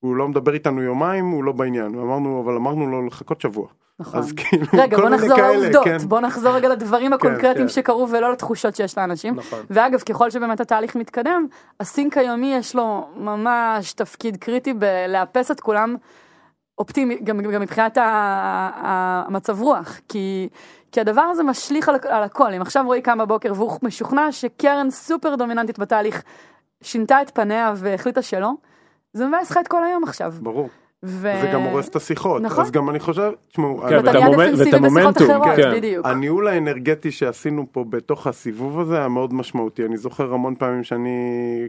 הוא לא מדבר איתנו יומיים הוא לא בעניין אמרנו אבל אמרנו לו לחכות שבוע. נכון. אז כאילו, רגע, בוא נחזור לעובדות, כן. בוא נחזור רגע לדברים כן, הקונקרטיים כן, שקרו ולא לתחושות שיש לאנשים. נכון. ואגב, ככל שבאמת התהליך מתקדם, הסינק היומי יש לו ממש תפקיד קריטי בלאפס את כולם אופטימי, גם, גם מבחינת המצב רוח, כי, כי הדבר הזה משליך על, על הכל. אם עכשיו רועי קם בבוקר והוא משוכנע שקרן סופר דומיננטית בתהליך שינתה את פניה והחליטה שלא, זה מבאס לך את כל היום עכשיו. ברור. ו... זה גם הורס את השיחות, נכון. אז גם אני חושב, תשמעו, כן, ואת המומנט, ואת המומנטום, כן. בדיוק. הניהול האנרגטי שעשינו פה בתוך הסיבוב הזה היה מאוד משמעותי, אני זוכר המון פעמים שאני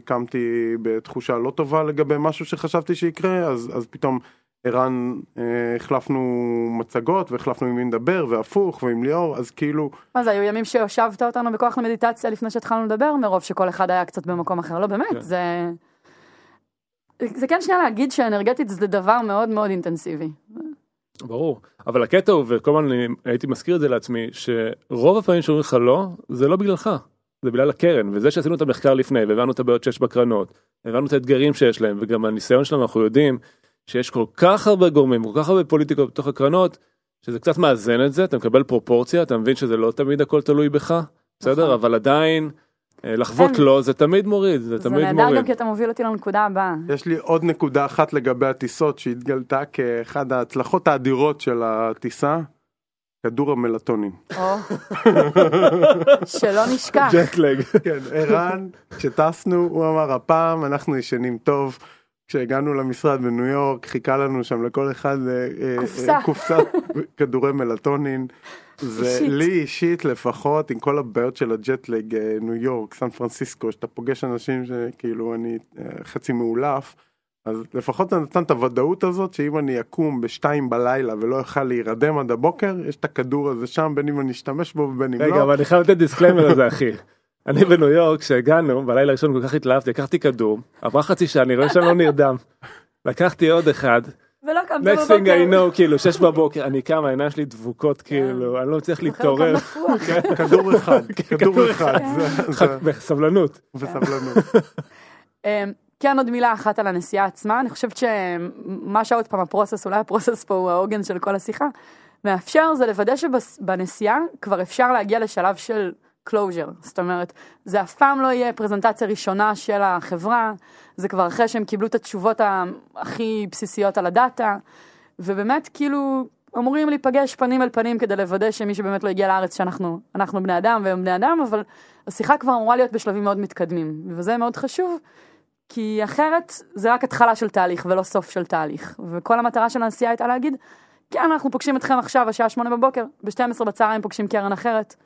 קמתי בתחושה לא טובה לגבי משהו שחשבתי שיקרה, אז, אז פתאום ערן, אה, החלפנו מצגות והחלפנו עם מי נדבר והפוך ועם ליאור, אז כאילו... מה זה, היו ימים שהושבת אותנו בכוח למדיטציה לפני שהתחלנו לדבר, מרוב שכל אחד היה קצת במקום אחר, לא באמת, כן. זה... זה כן שנייה להגיד שאנרגטית זה דבר מאוד מאוד אינטנסיבי. ברור, אבל הקטע הוא, וכל הזמן הייתי מזכיר את זה לעצמי, שרוב הפעמים שאומרים לך לא, זה לא בגללך, זה בגלל הקרן, וזה שעשינו את המחקר לפני, והבנו את הבעיות שיש בקרנות, הבנו את האתגרים שיש להם, וגם הניסיון שלנו, אנחנו יודעים שיש כל כך הרבה גורמים, כל כך הרבה פוליטיקות בתוך הקרנות, שזה קצת מאזן את זה, אתה מקבל פרופורציה, אתה מבין שזה לא תמיד הכל תלוי בך, בסדר? נכון. אבל עדיין... אה, לחוות כן. לו זה תמיד מוריד, זה זה תמיד נהדר גם מוריד. כי אתה מוביל אותי לנקודה הבאה. יש לי עוד נקודה אחת לגבי הטיסות שהתגלתה כאחד ההצלחות האדירות של הטיסה, כדור המלטונין. שלא נשכח. ג'טלג. כן, ערן, כשטסנו, הוא אמר, הפעם אנחנו ישנים טוב. כשהגענו למשרד בניו יורק, חיכה לנו שם לכל אחד אה, אה, קופסה. אה, קופסת כדורי מלטונין. זה אישית. לי אישית לפחות, עם כל הבעיות של ה jet lag, ניו יורק, סן פרנסיסקו, שאתה פוגש אנשים שכאילו אני חצי מעולף, אז לפחות זה נתן את הוודאות הזאת שאם אני אקום בשתיים בלילה ולא אוכל להירדם עד הבוקר, יש את הכדור הזה שם, בין אם אני אשתמש בו ובין אם רגע, לא. אבל אני חייב לתת disclaimer לזה, אחי. אני בניו יורק, כשהגענו, בלילה הראשון כל כך התלהבתי, לקחתי כדור, עברה חצי שעה, אני רואה שאני לא נרדם. לקחתי עוד אחד, ולא קמת next thing I know, כאילו, שש בבוקר, אני קם, העיניים שלי דבוקות, כאילו, אני לא מצליח להתעורר. כן, כדור אחד, כדור כדור אחד, בסבלנות. בסבלנות. אמ, כן עוד מילה אחת על הנסיעה עצמה, אני חושבת שמה שעוד פעם הפרוסס, אולי הפרוסס פה הוא העוגן של כל השיחה, מאפשר זה לוודא שבנסיעה כבר אפשר להגיע לשלב של closure, זאת אומרת, זה אף פעם לא יהיה פרזנטציה ראשונה של החברה, זה כבר אחרי שהם קיבלו את התשובות הכי בסיסיות על הדאטה, ובאמת כאילו אמורים להיפגש פנים אל פנים כדי לוודא שמי שבאמת לא הגיע לארץ שאנחנו אנחנו בני אדם והם בני אדם, אבל השיחה כבר אמורה להיות בשלבים מאוד מתקדמים, וזה מאוד חשוב. כי אחרת זה רק התחלה של תהליך ולא סוף של תהליך. וכל המטרה של הנסיעה הייתה להגיד, כן, אנחנו פוגשים אתכם עכשיו, השעה שמונה בבוקר, ב-12 בצהריים פוגשים קרן אחרת.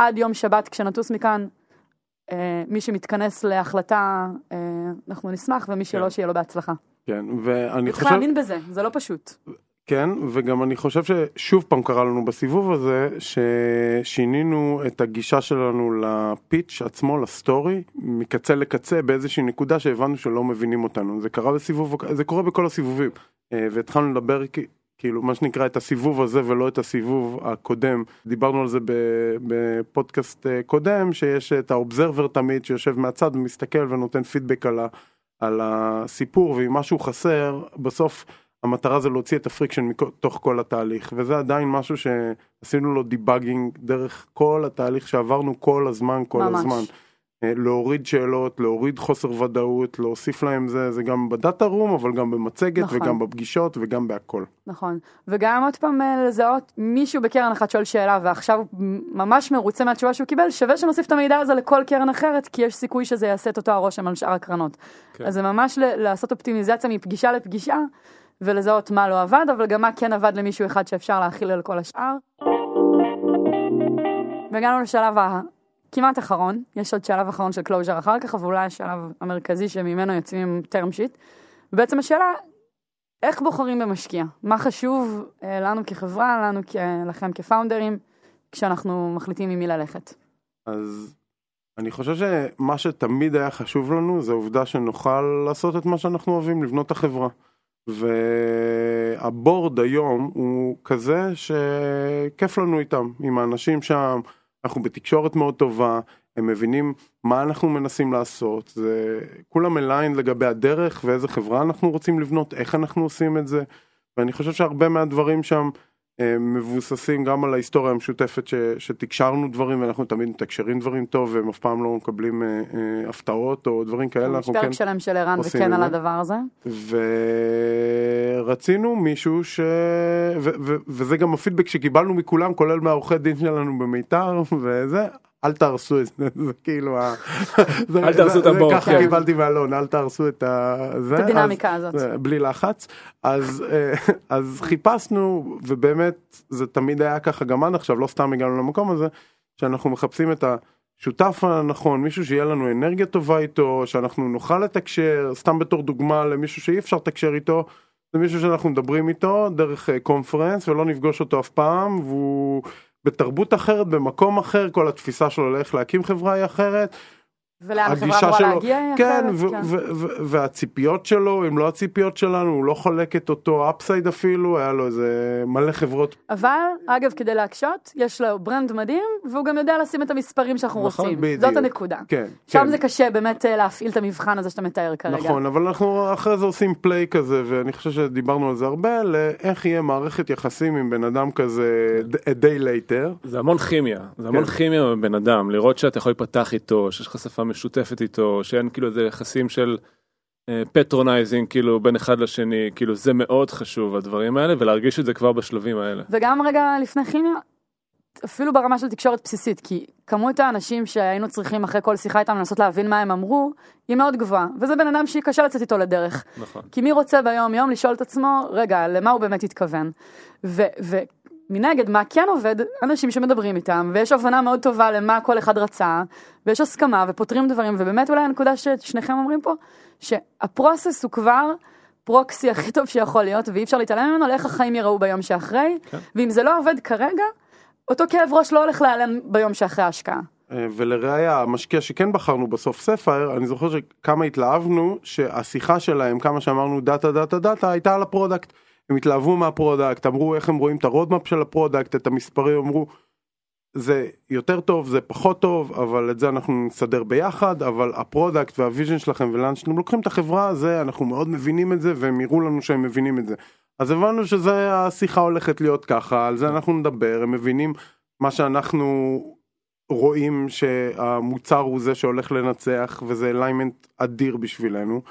עד יום שבת כשנטוס מכאן, אה, מי שמתכנס להחלטה, אה, אנחנו נשמח, ומי שלא, כן. שיהיה לו בהצלחה. כן, ואני צריך חושב, להאמין בזה, זה לא פשוט. כן, וגם אני חושב ששוב פעם קרה לנו בסיבוב הזה, ששינינו את הגישה שלנו לפיץ' עצמו, לסטורי, מקצה לקצה באיזושהי נקודה שהבנו שלא מבינים אותנו. זה קרה בסיבוב, זה קורה בכל הסיבובים. אה, והתחלנו לדבר כאילו מה שנקרא את הסיבוב הזה ולא את הסיבוב הקודם. דיברנו על זה בפודקאסט אה, קודם, שיש את ה observer תמיד שיושב מהצד ומסתכל ונותן פידבק על, ה, על הסיפור, ואם משהו חסר, בסוף המטרה זה להוציא את ה friction מתוך כל התהליך, וזה עדיין משהו שעשינו לו debugging דרך כל התהליך שעברנו כל הזמן, כל ממש. הזמן. אה, להוריד שאלות, להוריד חוסר ודאות, להוסיף להם זה, זה גם ב data room, אבל גם במצגת נכון. וגם בפגישות וגם בהכל. נכון. וגם עוד פעם אה, לזהות מישהו בקרן אחת שואל שאלה ועכשיו ממש מרוצה מהתשובה שהוא קיבל, שווה שנוסיף את המידע הזה לכל קרן אחרת, כי יש סיכוי שזה יעשה את אותו הרושם על שאר הקרנות. כן. אז זה ממש ל- לעשות אופטימיזציה מפגישה לפגישה, ולזהות מה לא עבד, אבל גם מה כן עבד למישהו אחד שאפשר להחיל על כל השאר. והגענו לשלב הכמעט אחרון, יש עוד שלב אחרון של closure אחר כך, אבל אולי השלב המרכזי שממנו יוצאים term sheet. ובעצם השאלה, איך בוחרים במשקיע? מה חשוב אה, לנו כחברה, לנו. לכם כפאונדרים, כשאנחנו מחליטים עם מי ללכת? אז אני חושב שמה שתמיד היה חשוב לנו זה העובדה שנוכל לעשות את מה שאנחנו אוהבים, לבנות את החברה. והבורד היום הוא כזה שכיף לנו איתם, עם האנשים שם, אנחנו בתקשורת מאוד טובה, הם מבינים מה אנחנו מנסים לעשות, זה כולם אליין לגבי הדרך ואיזה חברה אנחנו רוצים לבנות, איך אנחנו עושים את זה, ואני חושב שהרבה מהדברים שם מבוססים גם על ההיסטוריה המשותפת ש, שתקשרנו דברים ואנחנו תמיד מתקשרים דברים טוב והם אף פעם לא מקבלים אה, אה, הפתעות או דברים כאלה, יש אנחנו פרק כן שלם של ערן וכן על. הדבר הזה. ורצינו מישהו ש... ו- ו- וזה גם הפידבק שקיבלנו מכולם כולל מהעורכי דין שלנו במיתר וזה. אל תהרסו את זה, זה כאילו אל תהרסו את הבור, ככה. קיבלתי מאלון, אל תהרסו את הדינמיקה הזאת. זה, בלי לחץ. אז, אה, אז חיפשנו, ובאמת זה תמיד היה ככה גם עד עכשיו, לא סתם הגענו למקום הזה, שאנחנו מחפשים את השותף הנכון, מישהו שיהיה לנו אנרגיה טובה איתו, שאנחנו נוכל לתקשר, סתם בתור דוגמה למישהו שאי אפשר לתקשר איתו, זה מישהו שאנחנו מדברים איתו דרך אה, קונפרנס ולא נפגוש אותו אף פעם, והוא בתרבות אחרת, במקום אחר, כל התפיסה שלו לאיך להקים חברה היא אחרת. ולאן החברה אמורה שלו, להגיע כן, אחרת, ו- ו- ו- והציפיות שלו הם לא הציפיות שלנו, הוא לא חולק את אותו upside אפילו, היה לו איזה מלא חברות, אבל, אגב, כדי להקשות, יש לו brand מדהים, והוא גם יודע לשים את המספרים שאנחנו נכון, רוצים. בדיוק. זאת הנקודה. כן, שם כן. זה קשה באמת אה, להפעיל את המבחן הזה שאתה מתאר כרגע. נכון, אבל אנחנו אחרי זה עושים play כזה, ואני חושב שדיברנו על זה הרבה, לאיך יהיה מערכת יחסים עם בן אדם כזה a day later. זה המון כימיה, זה המון כן. כימיה בבן אדם, לראות שאתה יכול להיפתח איתו, שיש לך שפה משותפת איתו, שאין כאילו איזה יחסים של patronizing כאילו בין אחד לשני, כאילו זה מאוד חשוב הדברים האלה, ולהרגיש את זה כבר בשלבים האלה. וגם רגע לפני כימיה, אפילו ברמה של תקשורת בסיסית, כי כמות האנשים שהיינו צריכים אחרי כל שיחה איתם לנסות להבין מה הם אמרו, היא מאוד גבוהה, וזה בן אדם שקשה לצאת איתו לדרך. נכון. כי מי רוצה ביום יום לשאול את עצמו, רגע, למה הוא באמת התכוון? ו- ומנגד, מה כן עובד? אנשים שמדברים איתם, ויש הבנה מאוד טובה למה כל אחד רצה, ויש הסכמה, ופותרים דברים, ובאמת אולי הנקודה ששניכם אומרים פה, שה process הוא כבר proxy הכי טוב שיכול להיות, ואי אפשר להתעלם ממנו לאיך החיים יראו ביום שאחרי, כן. ואם זה לא עובד כרגע, אותו כאב ראש לא הולך להיעלם ביום שאחרי ההשקעה. אה, ולראיה, המשקיע שכן בחרנו בסוף ספייר, אני זוכר שכמה התלהבנו שהשיחה שלהם, כמה שאמרנו data data data, הייתה על ה product. הם התלהבו מה product, אמרו איך הם רואים את ה roadmap של ה product, את המספרים, אמרו זה יותר טוב, זה פחות טוב, אבל את זה אנחנו נסדר ביחד, אבל ה product וה vision שלכם ולאן שאתם לוקחים את החברה, זה אנחנו מאוד מבינים את זה והם יראו לנו שהם מבינים את זה. אז הבנו שזה השיחה הולכת להיות ככה, על זה אנחנו נדבר, הם מבינים מה שאנחנו רואים שהמוצר הוא זה שהולך לנצח וזה alignment אדיר בשבילנו.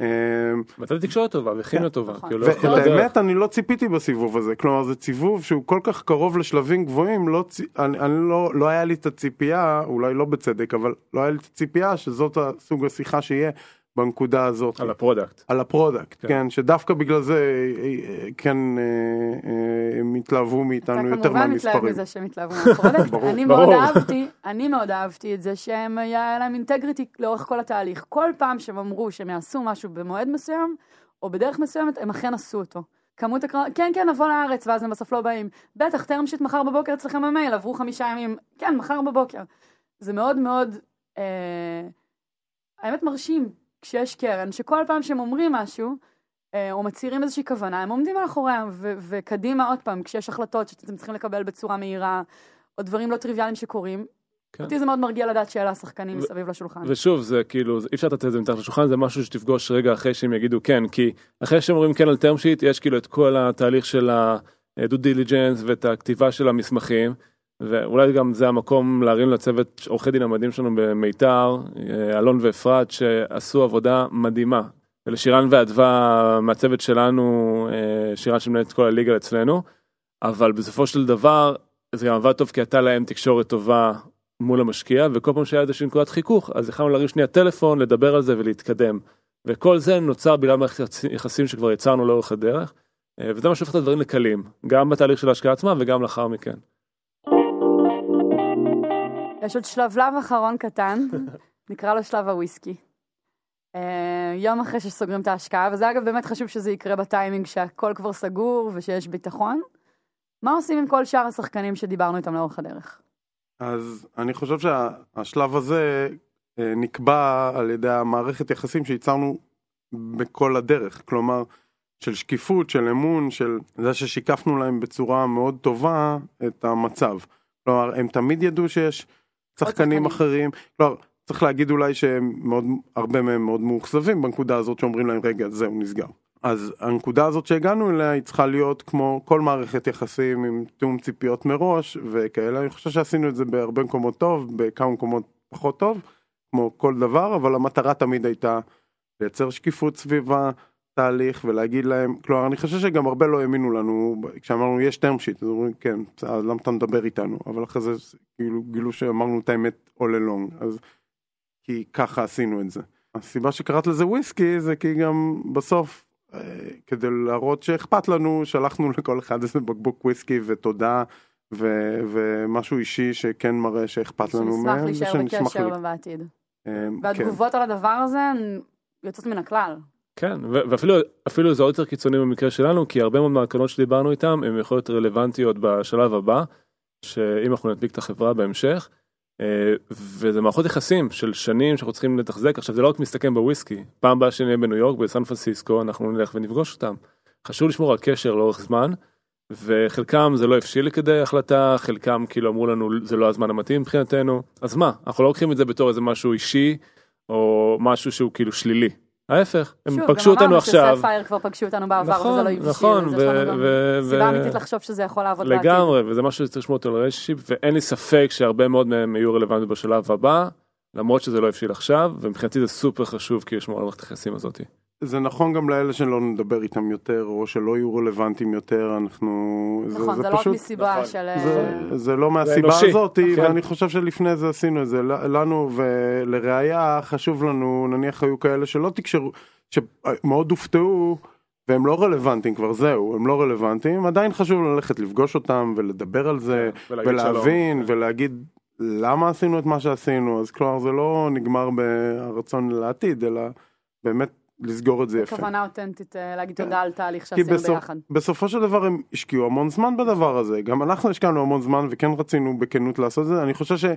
אמ, ואתה תקשורת טובה וכימיה טובה, נכון. כאילו. האמת אני לא ציפיתי בסיבוב הזה כלומר זה סיבוב שהוא כל כך קרוב לשלבים גבוהים לא אני לא לא היה לי את הציפייה אולי לא בצדק אבל לא היה לי את הציפייה שזאת הסוג השיחה שיהיה בנקודה הזאת על ה product. על ה product כן. כן שדווקא בגלל זה אה, אה, כן אה, הם התלהבו מאיתנו יותר אתה כמובן מתלהב מהמספרים. מזה שהם התלהבו מה product. ברור. אני ברור. מאוד אהבתי, אני מאוד אהבתי את זה שהם, היה להם integrity לאורך כל התהליך. כל פעם שהם אמרו שהם יעשו משהו במועד מסוים, או בדרך מסוימת, הם אכן עשו אותו. כמות הקרנות, כן, כן, נבוא לארץ, ואז הם בסוף לא באים. בטח, טרם שיט מחר בבוקר אצלכם במייל, עברו חמישה ימים, כן, מחר בבוקר. זה מאוד מאוד, אה, האמת מרשים, כשיש קרן, שכל פעם שהם אומרים משהו, אה, או מצהירים איזושהי כוונה, הם עומדים מאחוריה, ו- וקדימה עוד פעם, כשיש החלטות שאתם צריכים לקבל בצורה מהירה, או דברים לא טריוויאליים שקורים, כן. אותי זה מאוד מרגיע לדעת שאלה השחקנים ו- מסביב לשולחן. ושוב זה כאילו אי אפשר לתת את זה מתחת לשולחן זה משהו שתפגוש רגע אחרי שהם יגידו כן כי אחרי שהם אומרים כן על term sheet יש כאילו את כל התהליך של ה-due diligence ואת הכתיבה של המסמכים ואולי גם זה המקום להרים לצוות עורכי דין המדהים שלנו במיתר אה, אלון ואפרת שעשו עבודה מדהימה. ולשירן ואדווה מהצוות שלנו אה, שירן שמנהלת כל הליגה אצלנו. אבל בסופו של דבר זה גם עבד טוב כי הייתה להם תקשורת טובה מול המשקיע וכל פעם שהיה איזושהי נקודת חיכוך אז יכולנו להרים שנייה טלפון לדבר על זה ולהתקדם. וכל זה נוצר בגלל מערכת יחסים שכבר יצרנו לאורך הדרך אה, וזה מה שהופך את הדברים לקלים גם בתהליך של ההשקעה עצמה וגם לאחר מכן. יש עוד שלב אחרון קטן, נקרא לו שלב הוויסקי. אה, יום אחרי שסוגרים את ההשקעה, וזה אגב באמת חשוב שזה יקרה בטיימינג שהכל כבר סגור ושיש ביטחון. מה עושים עם כל שאר השחקנים שדיברנו איתם לאורך הדרך? אז אני חושב שהשלב הזה אה, נקבע על ידי המערכת יחסים שייצרנו בכל הדרך, כלומר של שקיפות, של אמון, של זה ששיקפנו להם בצורה מאוד טובה את המצב. כלומר, הם תמיד ידעו שיש שחקנים. אחרים, כלומר, צריך להגיד אולי שהם מאוד, הרבה מהם מאוד מאוכזבים בנקודה הזאת שאומרים להם רגע זהו נסגר. אז הנקודה הזאת שהגענו אליה היא צריכה להיות כמו כל מערכת יחסים עם תיאום ציפיות מראש וכאלה, אני חושב שעשינו את זה בהרבה מקומות טוב, בכמה מקומות פחות טוב, כמו כל דבר, אבל המטרה תמיד הייתה לייצר שקיפות סביב התהליך ולהגיד להם, כלומר אני חושב שגם הרבה לא האמינו לנו, כשאמרנו יש term sheet, אז אומרים כן, אז למה אתה מדבר איתנו, אבל אחרי זה כאילו גילו שאמרנו את האמת all along, אז כי ככה עשינו את זה. הסיבה שקראת לזה וויסקי זה כי גם בסוף אה, כדי להראות שאכפת לנו שלחנו לכל אחד איזה בקבוק וויסקי ותודה ו- ומשהו אישי שכן מראה שאכפת לנו שנשמח מהם. להישאר ושנשמח בקשר בעתיד. אה, כן. והתגובות על הדבר הזה יוצאות מן הכלל. כן ואפילו אפילו זה עוד יותר קיצוני במקרה שלנו כי הרבה מאוד מהקרנות שדיברנו איתם הם יכול להיות רלוונטיות בשלב הבא שאם אנחנו נדביק את החברה בהמשך. אה, וזה מערכות יחסים של שנים שאנחנו צריכים לתחזק עכשיו זה לא רק מסתכם בוויסקי פעם הבאה שנהיה בניו יורק בסן פרנסיסקו אנחנו נלך ונפגוש אותם. חשוב לשמור על קשר לאורך זמן וחלקם זה לא הבשיל לכדי החלטה, חלקם כאילו אמרו לנו זה לא הזמן המתאים מבחינתנו, אז מה, אנחנו לא לוקחים את זה בתור איזה משהו אישי, או משהו שהוא כאילו שלילי. ההפך, הם שוב, פגשו אותנו עכשיו. שוב, גם אמרנו שספייר כבר פגשו אותנו בעבר נכון, וזה לא הבשיל. נכון, יש ו- גם ו- סיבה אמיתית לחשוב שזה יכול לעבוד בעתיד. לגמרי, וזה משהו שצריך לשמור אותו לרשת ואין לי ספק שהרבה מאוד מהם יהיו רלוונטיים בשלב הבא, למרות שזה לא הבשיל עכשיו, ומבחינתי זה סופר חשוב כי לשמור על המערכת היחסים הזאתי. זה נכון גם לאלה שלא נדבר איתם יותר, או שלא יהיו רלוונטיים יותר, אנחנו... נכון, זה, זה לא רק פשוט... מסיבה נכון. של... זה, זה לא מהסיבה אנושי. הזאת, כן. ואני חושב שלפני זה עשינו את זה. לנו ולראיה חשוב לנו, נניח היו כאלה שלא תקשרו, שמאוד הופתעו, והם לא רלוונטיים כבר, זהו, הם לא רלוונטיים, עדיין חשוב ללכת לפגוש אותם ולדבר על זה, ולהגיד ולהבין, שלום. ולהגיד למה עשינו את מה שעשינו, אז כלומר זה לא נגמר ברצון לעתיד, אלא באמת לסגור את זה יפה. כוונה אותנטית אה, להגיד תודה על תהליך שעשינו ביחד. בסופו של דבר הם השקיעו המון זמן בדבר הזה, גם אנחנו השקענו המון זמן וכן רצינו בכנות לעשות את זה, אני חושב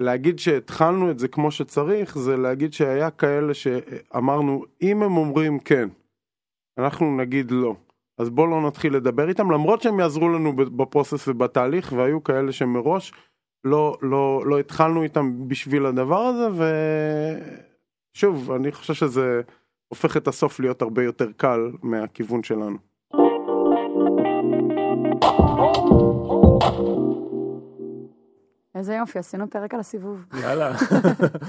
שלהגיד שהתחלנו את זה כמו שצריך, זה להגיד שהיה כאלה שאמרנו, אם הם אומרים כן, אנחנו נגיד לא. אז בואו לא נתחיל לדבר איתם, למרות שהם יעזרו לנו בפרוסס ובתהליך, והיו כאלה שמראש לא, לא, לא התחלנו איתם בשביל הדבר הזה, ושוב, אני חושב שזה הופך את הסוף להיות הרבה יותר קל מהכיוון שלנו. איזה יופי, עשינו פרק על הסיבוב. יאללה.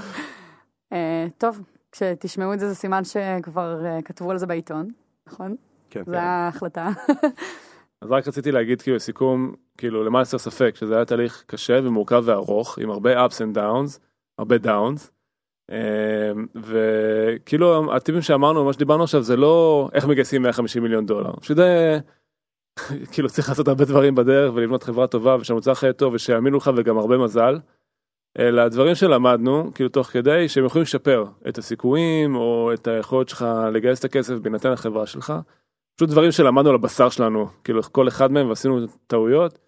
אה, טוב, כשתשמעו את זה, זה סימן שכבר אה, כתבו על זה בעיתון, נכון? כן, זו ההחלטה. אז רק רציתי להגיד כאילו לסיכום, כאילו למען הסר ספק, שזה היה תהליך קשה ומורכב וארוך, עם הרבה ups and downs, הרבה downs. אה, וכאילו הטיפים שאמרנו, מה שדיברנו עכשיו, זה לא איך מגייסים 150 מיליון דולר. שזה, כאילו צריך לעשות הרבה דברים בדרך ולבנות חברה טובה ושהמוצר חיי טוב ושיאמינו לך וגם הרבה מזל. אלא הדברים שלמדנו, כאילו תוך כדי, שהם יכולים לשפר את הסיכויים או את היכולת שלך לגייס את הכסף בהינתן החברה שלך. פשוט דברים שלמדנו על הבשר שלנו, כאילו כל אחד מהם ועשינו טעויות.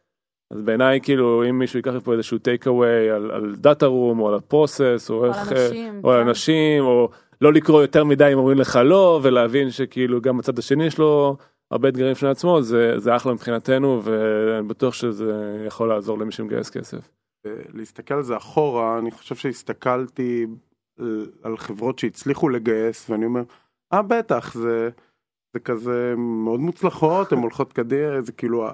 אז בעיניי כאילו אם מישהו ייקח פה איזשהו טייק אווי על, על דאטה רום או על הפרוסס או, על איך, אנשים, או על כן. אנשים או לא לקרוא יותר מדי אם אומרים לך לא ולהבין שכאילו גם בצד השני יש לו הרבה אתגרים בפני עצמו זה, זה אחלה מבחינתנו ואני בטוח שזה יכול לעזור למי שמגייס כסף. להסתכל על זה אחורה, אני חושב שהסתכלתי על- על חברות שהצליחו לגייס, ואני אומר, אה בטח, זה, זה כזה מאוד מוצלחות, הן הולכות קדימה, זה כאילו,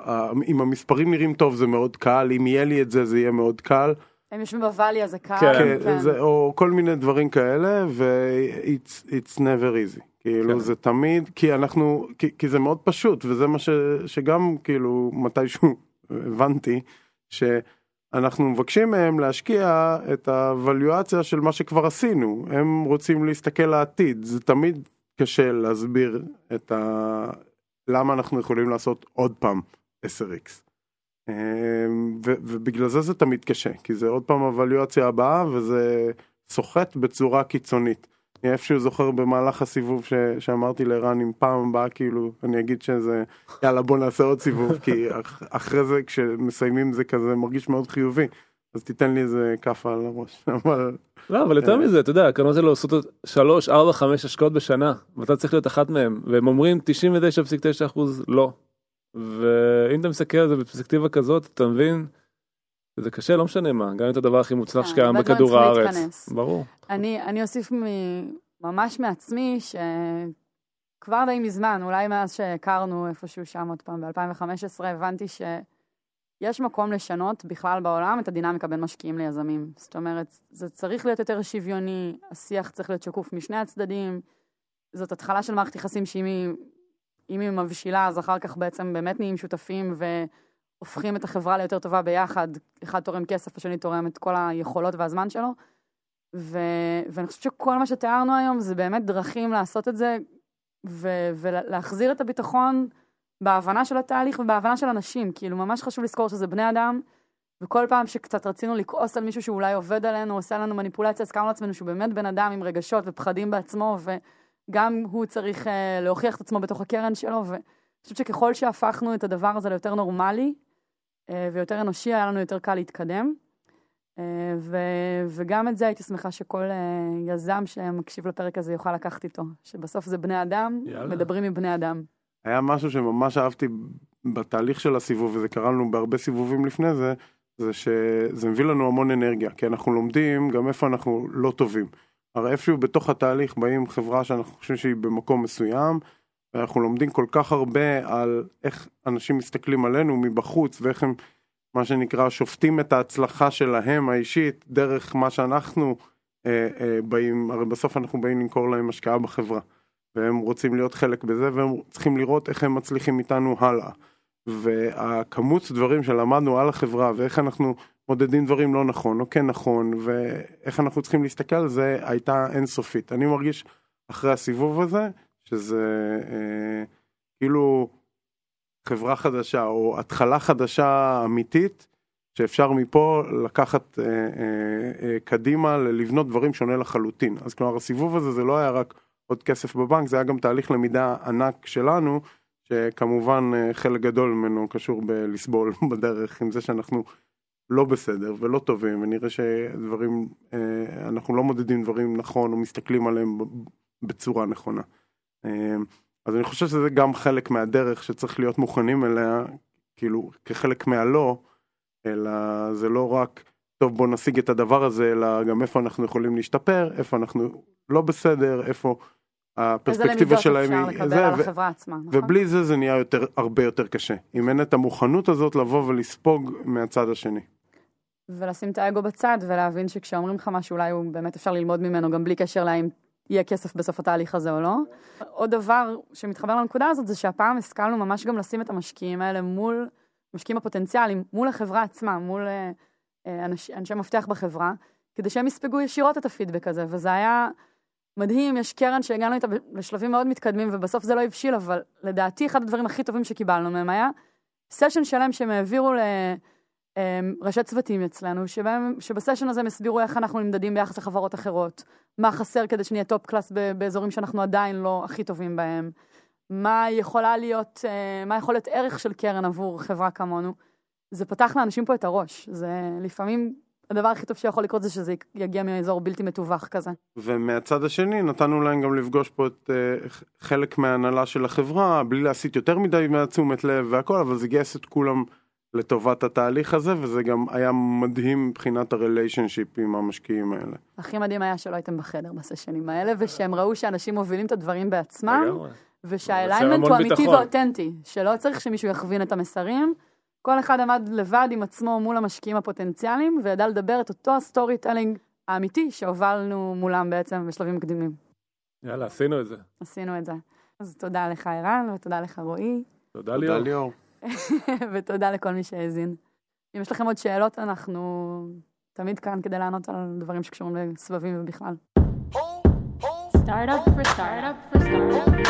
אם המספרים נראים טוב זה מאוד קל, אם יהיה לי את זה זה יהיה מאוד קל, הם יושבים בוואלי, אז זה קל. כן, כן, זה, או כל מיני דברים כאלה, ו-it's it's never easy. כאילו כן. זה תמיד, כי אנחנו, כי, כי זה מאוד פשוט, וזה מה ש, שגם כאילו מתישהו הבנתי, שאנחנו מבקשים מהם להשקיע את הוואליואציה של מה שכבר עשינו, הם רוצים להסתכל לעתיד, זה תמיד קשה להסביר את ה... למה אנחנו יכולים לעשות עוד פעם 10x. אמ, ו- ובגלל זה זה תמיד קשה, כי זה עוד פעם הוואליואציה הבאה וזה סוחט בצורה קיצונית. אני איפשהו זוכר במהלך הסיבוב ש- שאמרתי לערן אם פעם הבאה כאילו אני אגיד שזה יאללה בוא נעשה עוד סיבוב כי אח- אחרי זה כשמסיימים זה כזה מרגיש מאוד חיובי אז תיתן לי איזה כאפה על הראש אבל לא אבל יותר אה. מזה אתה יודע הקרנות האלה עושות 3 4 5 השקעות בשנה ואתה צריך להיות אחת מהם והם אומרים 99.9 אחוז לא. ואם אתה מסתכל על זה בפרספקטיבה כזאת אתה מבין. זה קשה לא משנה מה גם אם אתה הדבר הכי מוצלח כן, שקיים בכדור הארץ. ברור אני, אני אוסיף מ, ממש מעצמי, שכבר די מזמן, אולי מאז שהכרנו איפשהו שם עוד פעם, ב-2015, הבנתי שיש מקום לשנות בכלל בעולם את הדינמיקה בין משקיעים ליזמים. זאת אומרת, זה צריך להיות יותר שוויוני, השיח צריך להיות שקוף משני הצדדים. זאת התחלה של מערכת יחסים שאם היא, היא מבשילה, אז אחר כך בעצם באמת נהיים שותפים והופכים את החברה ליותר טובה ביחד. אחד תורם כסף, השני תורם את כל היכולות והזמן שלו. ו... ואני חושבת שכל מה שתיארנו היום זה באמת דרכים לעשות את זה ו... ולהחזיר את הביטחון בהבנה של התהליך ובהבנה של אנשים. כאילו ממש חשוב לזכור שזה בני אדם, וכל פעם שקצת רצינו לכעוס על מישהו שאולי עובד עלינו, עושה לנו מניפולציה, הזכרנו לעצמנו שהוא באמת בן אדם עם רגשות ופחדים בעצמו, וגם הוא צריך uh, להוכיח את עצמו בתוך הקרן שלו, ואני חושבת שככל שהפכנו את הדבר הזה ליותר נורמלי uh, ויותר אנושי, היה לנו יותר קל להתקדם. אה, ו- וגם את זה הייתי שמחה שכל אה, יזם שמקשיב לפרק הזה יוכל לקחת איתו, שבסוף זה בני אדם, יאללה. מדברים עם בני אדם. היה משהו שממש אהבתי בתהליך של הסיבוב, וזה קרה לנו בהרבה סיבובים לפני זה, זה שזה מביא לנו המון אנרגיה, כי אנחנו לומדים גם איפה אנחנו לא טובים. הרי איפשהו בתוך התהליך באים חברה שאנחנו חושבים שהיא במקום מסוים, ואנחנו לומדים כל כך הרבה על איך אנשים מסתכלים עלינו מבחוץ, ואיך הם, מה שנקרא, שופטים את ההצלחה שלהם האישית, דרך מה שאנחנו אה, אה, באים, הרי בסוף אנחנו באים למכור להם השקעה בחברה. והם רוצים להיות חלק בזה, והם צריכים לראות איך הם מצליחים איתנו הלאה. והכמות דברים שלמדנו על החברה ואיך אנחנו מודדים דברים לא נכון או כן נכון ואיך אנחנו צריכים להסתכל על זה הייתה אינסופית. אני מרגיש אחרי הסיבוב הזה שזה אה, כאילו חברה חדשה או התחלה חדשה אמיתית שאפשר מפה לקחת אה, אה, אה, קדימה לבנות דברים שונה לחלוטין. אז כלומר הסיבוב הזה זה לא היה רק עוד כסף בבנק, זה היה גם תהליך למידה ענק שלנו, שכמובן אה, חלק גדול ממנו קשור בלסבול בדרך עם זה שאנחנו לא בסדר ולא טובים, ונראה שדברים, אה, אנחנו לא מודדים דברים נכון או מסתכלים עליהם בצורה נכונה. אה, אז אני חושב שזה גם חלק מהדרך שצריך להיות מוכנים אליה, כאילו כחלק מהלא, אלא זה לא רק, טוב בוא נשיג את הדבר הזה, אלא גם איפה אנחנו יכולים להשתפר, איפה אנחנו לא בסדר, איפה הפרספקטיבה שלהם היא... איזה למידות אפשר לקבל על החברה עצמה, נכון? ובלי זה זה נהיה יותר, הרבה יותר קשה. אם אין את המוכנות הזאת לבוא ולספוג מהצד השני. ולשים את האגו בצד ולהבין שכשאומרים לך משהו אולי הוא באמת אפשר ללמוד ממנו גם בלי קשר להאם יהיה כסף בסוף התהליך הזה או לא. עוד דבר שמתחבר לנקודה הזאת זה שהפעם השכלנו ממש גם לשים את המשקיעים האלה מול, משקיעים הפוטנציאליים, מול החברה עצמה, מול אה, אה, אנש, אנשי מפתח בחברה, כדי שהם יספגו ישירות את הפידבק הזה, וזה היה מדהים, יש קרן שהגענו איתה לשלבים מאוד מתקדמים ובסוף זה לא הבשיל, אבל לדעתי אחד הדברים הכי טובים שקיבלנו מהם היה session שלם שהם העבירו לראשי אמ, צוותים אצלנו, שבהם, שב session הזה הם הסבירו איך אנחנו נמדדים ביחס לחברות אחרות, מה חסר כדי שנהיה top class באזורים שאנחנו עדיין לא הכי טובים בהם, מה יכולה להיות, אה, מה יכול להיות ערך של קרן עבור חברה כמונו. זה פתח לאנשים פה את הראש, זה לפעמים הדבר הכי טוב שיכול לקרות זה שזה יגיע מאזור בלתי מתווך כזה. ומהצד השני נתנו להם גם לפגוש פה את uh, חלק מההנהלה של החברה בלי להסיט יותר מדי מהתשומת לב והכל אבל זה גייס את כולם לטובת התהליך הזה וזה גם היה מדהים מבחינת ה relationship עם המשקיעים האלה. הכי מדהים היה שלא הייתם בחדר בסשנים האלה ושהם ראו שאנשים מובילים את הדברים בעצמם ושה alignment הוא אמיתי ואותנטי שלא צריך שמישהו יכווין את המסרים. כל אחד עמד לבד עם עצמו מול המשקיעים הפוטנציאליים, וידע לדבר את אותו ה storytelling האמיתי שהובלנו מולם בעצם בשלבים מקדימים. יאללה, עשינו את זה. עשינו את זה. אז תודה לך ערן, ותודה לך רועי. תודה ליאור. תודה ליאור. ותודה לכל מי שהאזין. אם יש לכם עוד שאלות, אנחנו תמיד כאן כדי לענות על דברים שקשורים לסבבים ובכלל. Startup for startup for startup.